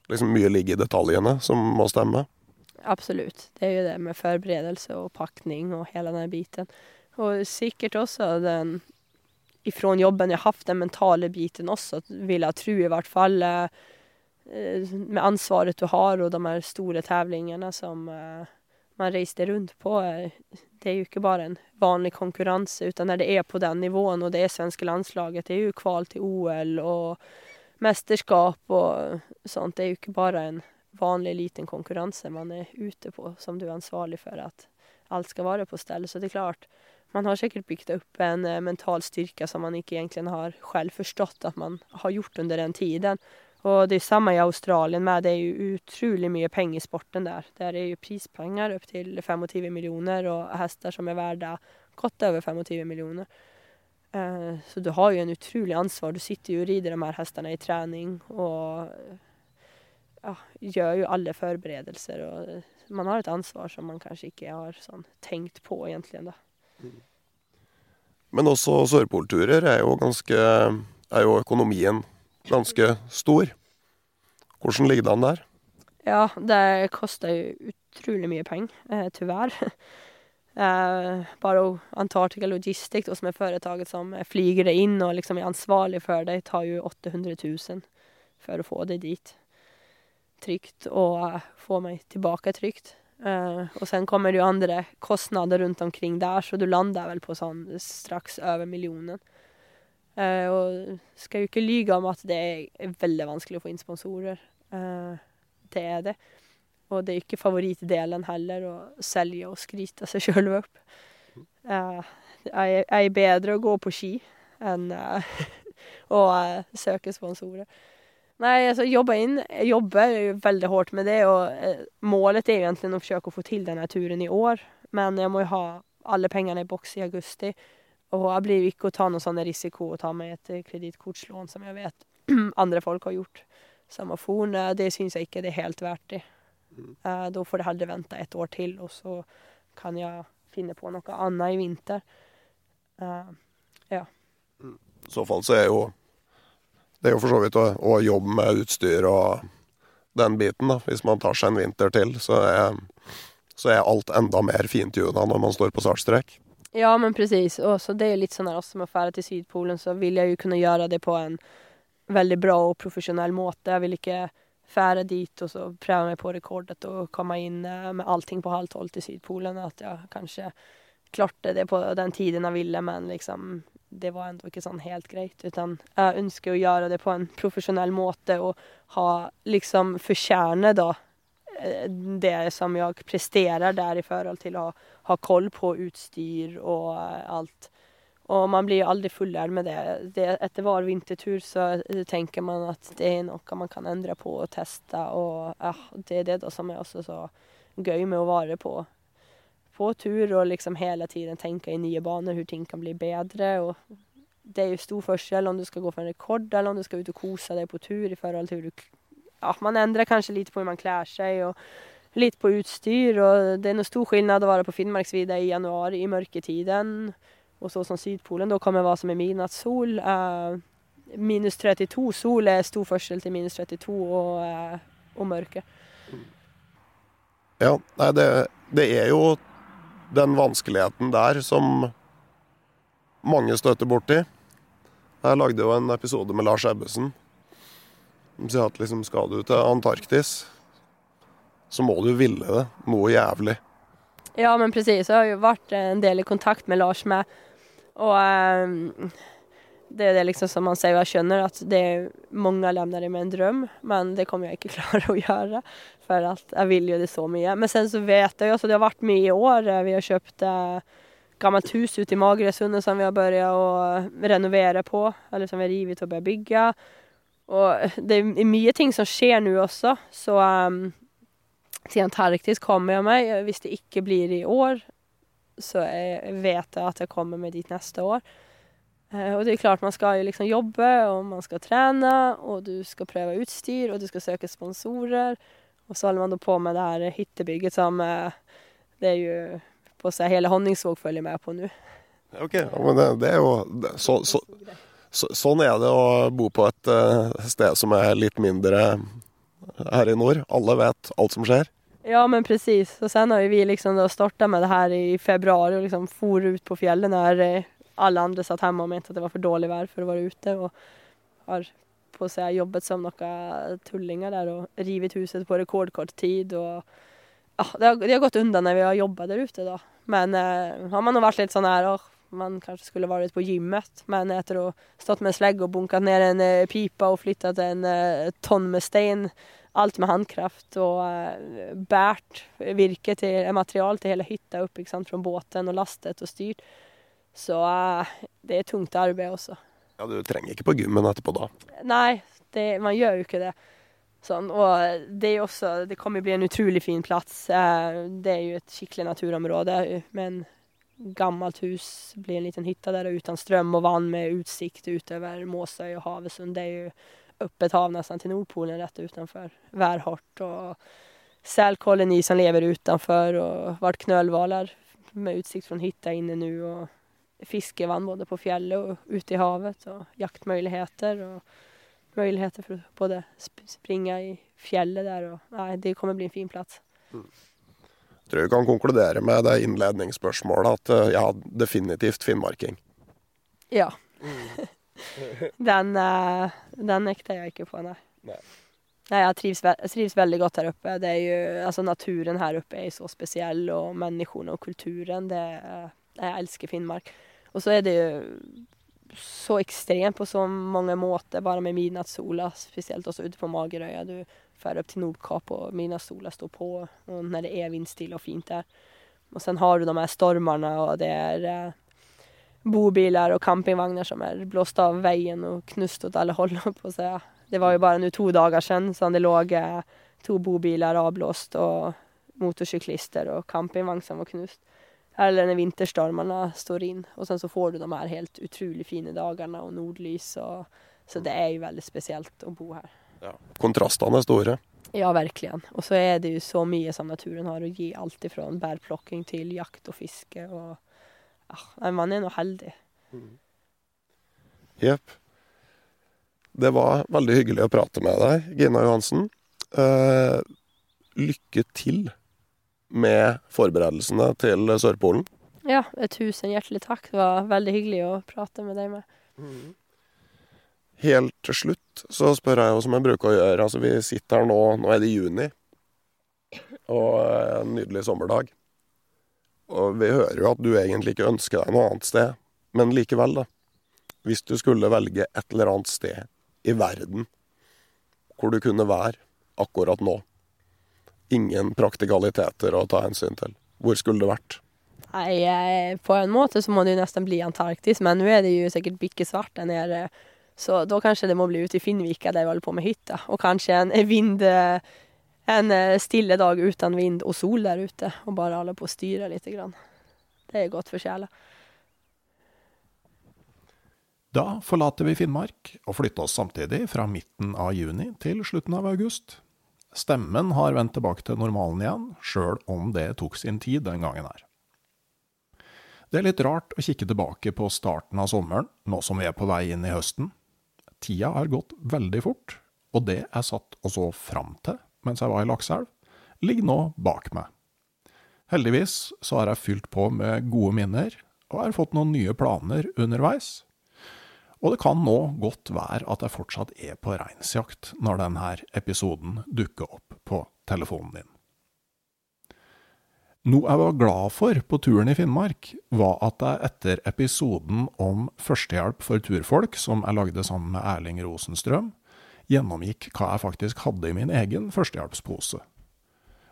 liksom mye ligger i detaljene som må stemme. Absolut. Det är ju det med förberedelse och packning och hela den biten. Och säkert också den ifrån jobben jag haft den mentala biten också, vill jag tro i vart fall. Eh, med ansvaret du har og de her store tävlingarna som eh, man reiste rundt på. Eh, det er jo ikke bare en vanlig konkurrens utan når det er på den nivån og det er svenske landslaget, det er jo kval til OL og mesterskap og sånt. Det er jo ikke bare en vanlig liten konkurrens man er ute på som du er ansvarlig for at alt skal være på stell. Så det er klart, man har sikkert byggt opp en eh, mental styrke som man ikke egentlig har selv forstått at man har gjort under den tiden. Och det er samme i Australien med. Det er jo utrolig mye penger i sporten der. Der er jo prispenger opptil till 25 millioner, og hester som er verdt godt over 25 millioner. Eh, så du har jo en utrolig ansvar. Du sitter jo og rider de her hestene i trening og ja, gjør jo alle forberedelser. Og man har et ansvar som man kanskje ikke har sånn, tenkt på egentlig. Da. Men også sørpolturer er jo ganske Er jo økonomien ganske stor. Hvordan ligger det an der? Ja, det koster jo utrolig mye penger, eh, tyvärr. Eh, bare Antarctica Logistic som er företaget som flyger det inn og liksom er ansvarlig for det tar jo 800 000 for å få det dit trygt og få meg tilbake trygt. Eh, og sen kommer det jo andre kostnader rundt omkring der, så du lander vel på sånn straks over miljonen. Uh, skal jo ikke lyge om at det er veldig vanskelig å få inn sponsorer. Uh, det er det. Og det er ikke favoritdelen heller å selge og skryte seg sjøl opp. Uh, er bedre å gå på ski enn uh, søke sponsorer. Nei, altså jobbe inn. Jeg jobber veldig hardt med det og målet målet egentlig å forsøke å få til denne turen i år. Men jeg må jo ha alle pengene i box i augusti. Och jeg blir ikke å ta noe sånn risiko å ta meg et kredittkortslån kreditkortslån som jeg vet andre folk har gjort. Samofon, det syns jeg ikke det er helt verdt det. Mm. Uh, da får det heller vente et år til, og så kan jeg finne på noe annet i vinter. Uh, ja. Mm. I så fall så er jo det er jo for så vidt å, å, jobbe med utstyr og den biten. da. Hvis man tar seg en vinter til, så er, så er alt enda mer fintuna når man står på startstreck. Ja, men precis. Och så det är lite sån här, som att färda till Sydpolen så vill jag ju kunna göra det på en väldigt bra och professionell måte. Jag vill inte färda dit och så pröva mig på rekordet och komma in eh, med allting på halv tolv till Sydpolen. Att jag kanske klarte det på den tiden jag ville men liksom det var ändå inte sån helt grejt utan jag önskar att göra det på en professionell måte och ha liksom förtjäna då eh, det som jeg presterer der i forhold til å ha, koll på utstyr og alt. Og man blir aldri fullärd med det. det. etter hver vintertur så tenker man at det er noe man kan endre på og testa og ja, det er det som er også så gøy med å være på på tur og liksom hele tiden tenke i nye baner, hvordan ting kan bli bedre. og det er jo stor forskjell om du skal gå for en rekord eller om du skal ut og kosa deg på tur i forhold til hvor du... Ja, man ändrar kanske lite på hur man klär sig och lite på utstyr och det är nog stor skillnad att vara på Finnmarksvidda i januari i mørketiden, och så som Sydpolen då kommer vara som er midnattssol. Uh, minus 32 sol er stor forskjell til minus 32 og, uh, og mørke. Ja, nei, det, det er jo den vanskeligheten der som mange støter borti. Jeg lagde jo en episode med Lars Ebbesen sier at liksom skal du til Antarktis, så må du ville det noe jævlig. Ja, men presis. Jeg har jo vært en del i kontakt med Lars med. og um, det er det liksom som man sier, jeg skjønner at det er mange lämnar med en drøm, men det kommer jeg ikke klare å gjøre, for at jeg vil jo det så mye. Men sen så vet jeg jo, alltså det har vært mye i år, vi har kjøpt äh, gammelt hus ute i Magresundet som vi har börjat å renovere på, eller som vi har rivit och börjat bygga. Og det er mye ting som skjer nå også, så um, til Antarktis kommer jeg meg. Hvis det ikke blir i år, så jeg vet jeg at jeg kommer meg dit neste år. Uh, og det er klart, man skal jo liksom jobbe, og man skal trene, og du skal prøve utstyr, og du skal søke sponsorer. Og så holder man da på med det her hyttebygget som uh, det er jo på seg hele Honningsvåg følger med på nå. Ok, men det, det er jo så, så, så, Sånn er det å bo på et uh, sted som er litt mindre her i nord. Alle vet alt som skjer. Ja, men precis. Og sen har vi liksom starta med det her i februar og liksom for ut på fjellet når eh, alle andre satt hjemme og mente at det var for dårlig vær for å være ute. Og har på seg jobbet som noen tullinger der og rivet huset på rekordkort tid. og ja, det, har, det har gått unna når vi har jobba der ute, da. Men eh, har man vært litt sånn her åh, man kanskje skulle vært på gymmet, men etter å ha stått med en slegge og bunket ned en pipe pipa og flyttet en eh, tonn med stein, alt med håndkraft, og eh, båret virke til materiale material til hele hytta opp ikke sant, fra båten og lastet og styrt, så eh, det er tungt arbeid også. Ja, Du trenger ikke på gymmen etterpå da? Nei, det, man gjør jo ikke det. Sånn, og det, også, det kommer bli en utrolig fin plass. Eh, det er jo et skikkelig naturområde med en gammelt hus. blir en liten hytte der uten strøm og vann med utsikt utover Måsøy og Havesund. Det er jo öppet hav nesten til Nordpolen rett utenfor. Værhardt og selkoloni som lever utenfor og vært knølhvaler med utsikt fra hytta inne nå. og Fiskevann både på fjellet og ute i havet og jaktmuligheter. og muligheter for å både springe i fjellet der og Nei, det kommer bli en fin plass. Mm. Tror vi kan konkludere med det innledningsspørsmålet at eh, ja, definitivt finnmarking. Ja. Mm. den, uh, den nekter jeg ikke på, nei. nei. nei jeg, trives, jeg trives, veldig godt her oppe. Det er jo, altså Naturen her oppe er så spesiell, og menneskene og kulturen. Det, jeg elsker Finnmark. Og så er det jo så ekstremt på så mange måter, bare med midnattssola. Spesielt også ute på Magerøya. Du drar opp til och og solar står på og når det er vindstilla og fint där. Og sen har du de her stormene, og det er eh, bobiler og campingvagnar som er blåst av veien og knust åt alle håll på att säga. Det var jo bare nu to dagar sedan så det låg eh, to bobiler avblåst, og motorcyklister og campingvogn som var knust eller när vinterstormarna står inn. Og sen så får du de her helt utrolig fine dagene og nordlys. och så det er jo veldig spesielt å bo her. Ja. Kontrastene er store. Ja, virkelig. Og så er det jo så mye som naturen har å gi. Alt fra bærplukking til jakt og fiske. Og, ja, man er nå heldig. Jepp. Det var veldig hyggelig å prate med deg, Gina Johansen. Eh, lykke til med forberedelsene til Sørpolen. Ja, tusen hjertelig takk. Det var veldig hyggelig å prate med deg med. Mm. Helt til slutt så spør jeg jo som jeg bruker å gjøre. Altså, vi sitter her nå, nå er det juni, og en nydelig sommerdag. Og vi hører jo at du egentlig ikke ønsker deg noe annet sted, men likevel, da. Hvis du skulle velge et eller annet sted i verden hvor du kunne være akkurat nå, ingen praktikaliteter å ta hensyn til. Hvor skulle det vært? Nei, på en måte så må det jo nesten bli Antarktis, men nå er det jo sikkert bikkesvart der nede. Så da kanskje det må bli ute i Finnvika der vi holder på med hytta. Og kanskje en vind En stille dag uten vind og sol der ute, og bare holde på å styre litt. Det er godt for sjela. Da forlater vi Finnmark og flytter oss samtidig fra midten av juni til slutten av august. Stemmen har vendt tilbake til normalen igjen, sjøl om det tok sin tid den gangen her. Det er litt rart å kikke tilbake på starten av sommeren, nå som vi er på vei inn i høsten. Tida har gått veldig fort, og det jeg satt og så fram til mens jeg var i Lakselv, ligger nå bak meg. Heldigvis så har jeg fylt på med gode minner, og har fått noen nye planer underveis. Og det kan nå godt være at jeg fortsatt er på reinsjakt når denne episoden dukker opp på telefonen din. Noe jeg var glad for på turen i Finnmark, var at jeg etter episoden om førstehjelp for turfolk, som jeg lagde sammen med Erling Rosenstrøm, gjennomgikk hva jeg faktisk hadde i min egen førstehjelpspose.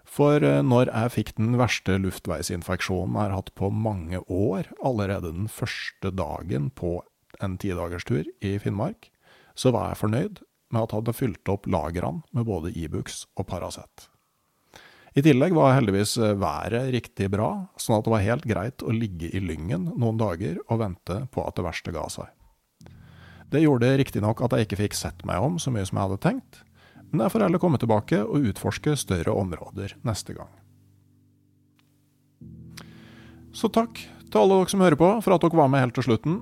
For eh, når jeg fikk den verste luftveisinfeksjonen jeg har hatt på mange år, allerede den første dagen på en tidagerstur i Finnmark, så var jeg fornøyd med at jeg hadde fylt opp lagrene med både Ibux og Paracet. I tillegg var heldigvis været riktig bra, sånn at det var helt greit å ligge i Lyngen noen dager og vente på at det verste ga seg. Det gjorde riktignok at jeg ikke fikk sett meg om så mye som jeg hadde tenkt, men jeg får heller komme tilbake og utforske større områder neste gang. Så takk til alle dere som hører på, for at dere var med helt til slutten.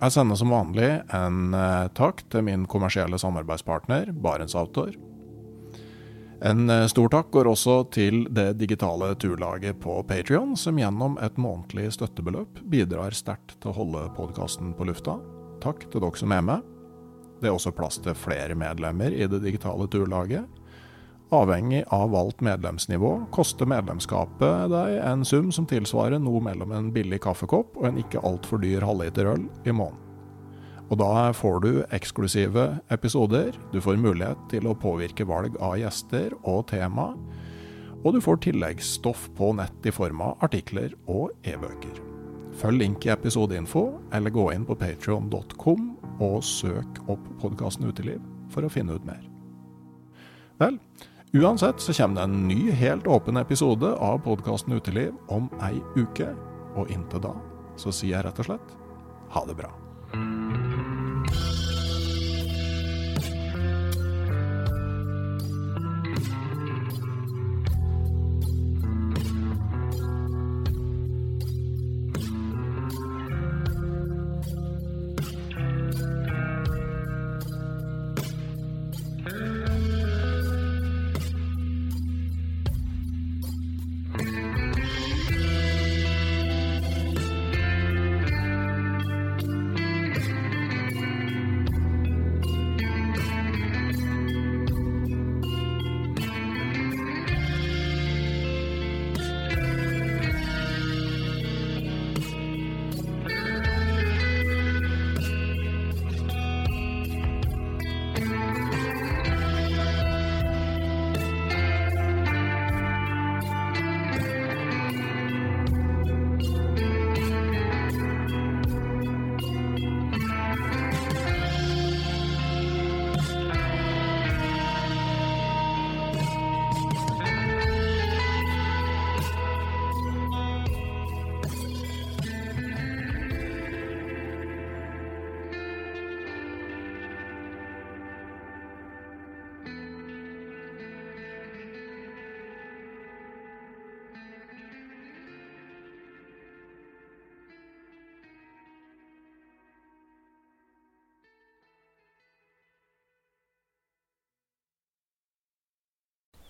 Jeg sender som vanlig en eh, takk til min kommersielle samarbeidspartner, Barents Outdoor. En eh, stor takk går også til det digitale turlaget på Patrion, som gjennom et månedlig støttebeløp bidrar sterkt til å holde podkasten på lufta. Takk til dere som er med. Det er også plass til flere medlemmer i det digitale turlaget. Avhengig av valgt medlemsnivå koster medlemskapet deg en sum som tilsvarer noe mellom en billig kaffekopp og en ikke altfor dyr halvliter øl i måneden. Og da får du eksklusive episoder, du får mulighet til å påvirke valg av gjester og tema, og du får tilleggsstoff på nett i form av artikler og e-bøker. Følg link i episodeinfo, eller gå inn på patreon.com og søk opp podkasten Uteliv for å finne ut mer. Vel, uansett så kommer det en ny, helt åpen episode av podkasten Uteliv om ei uke, og inntil da så sier jeg rett og slett ha det bra.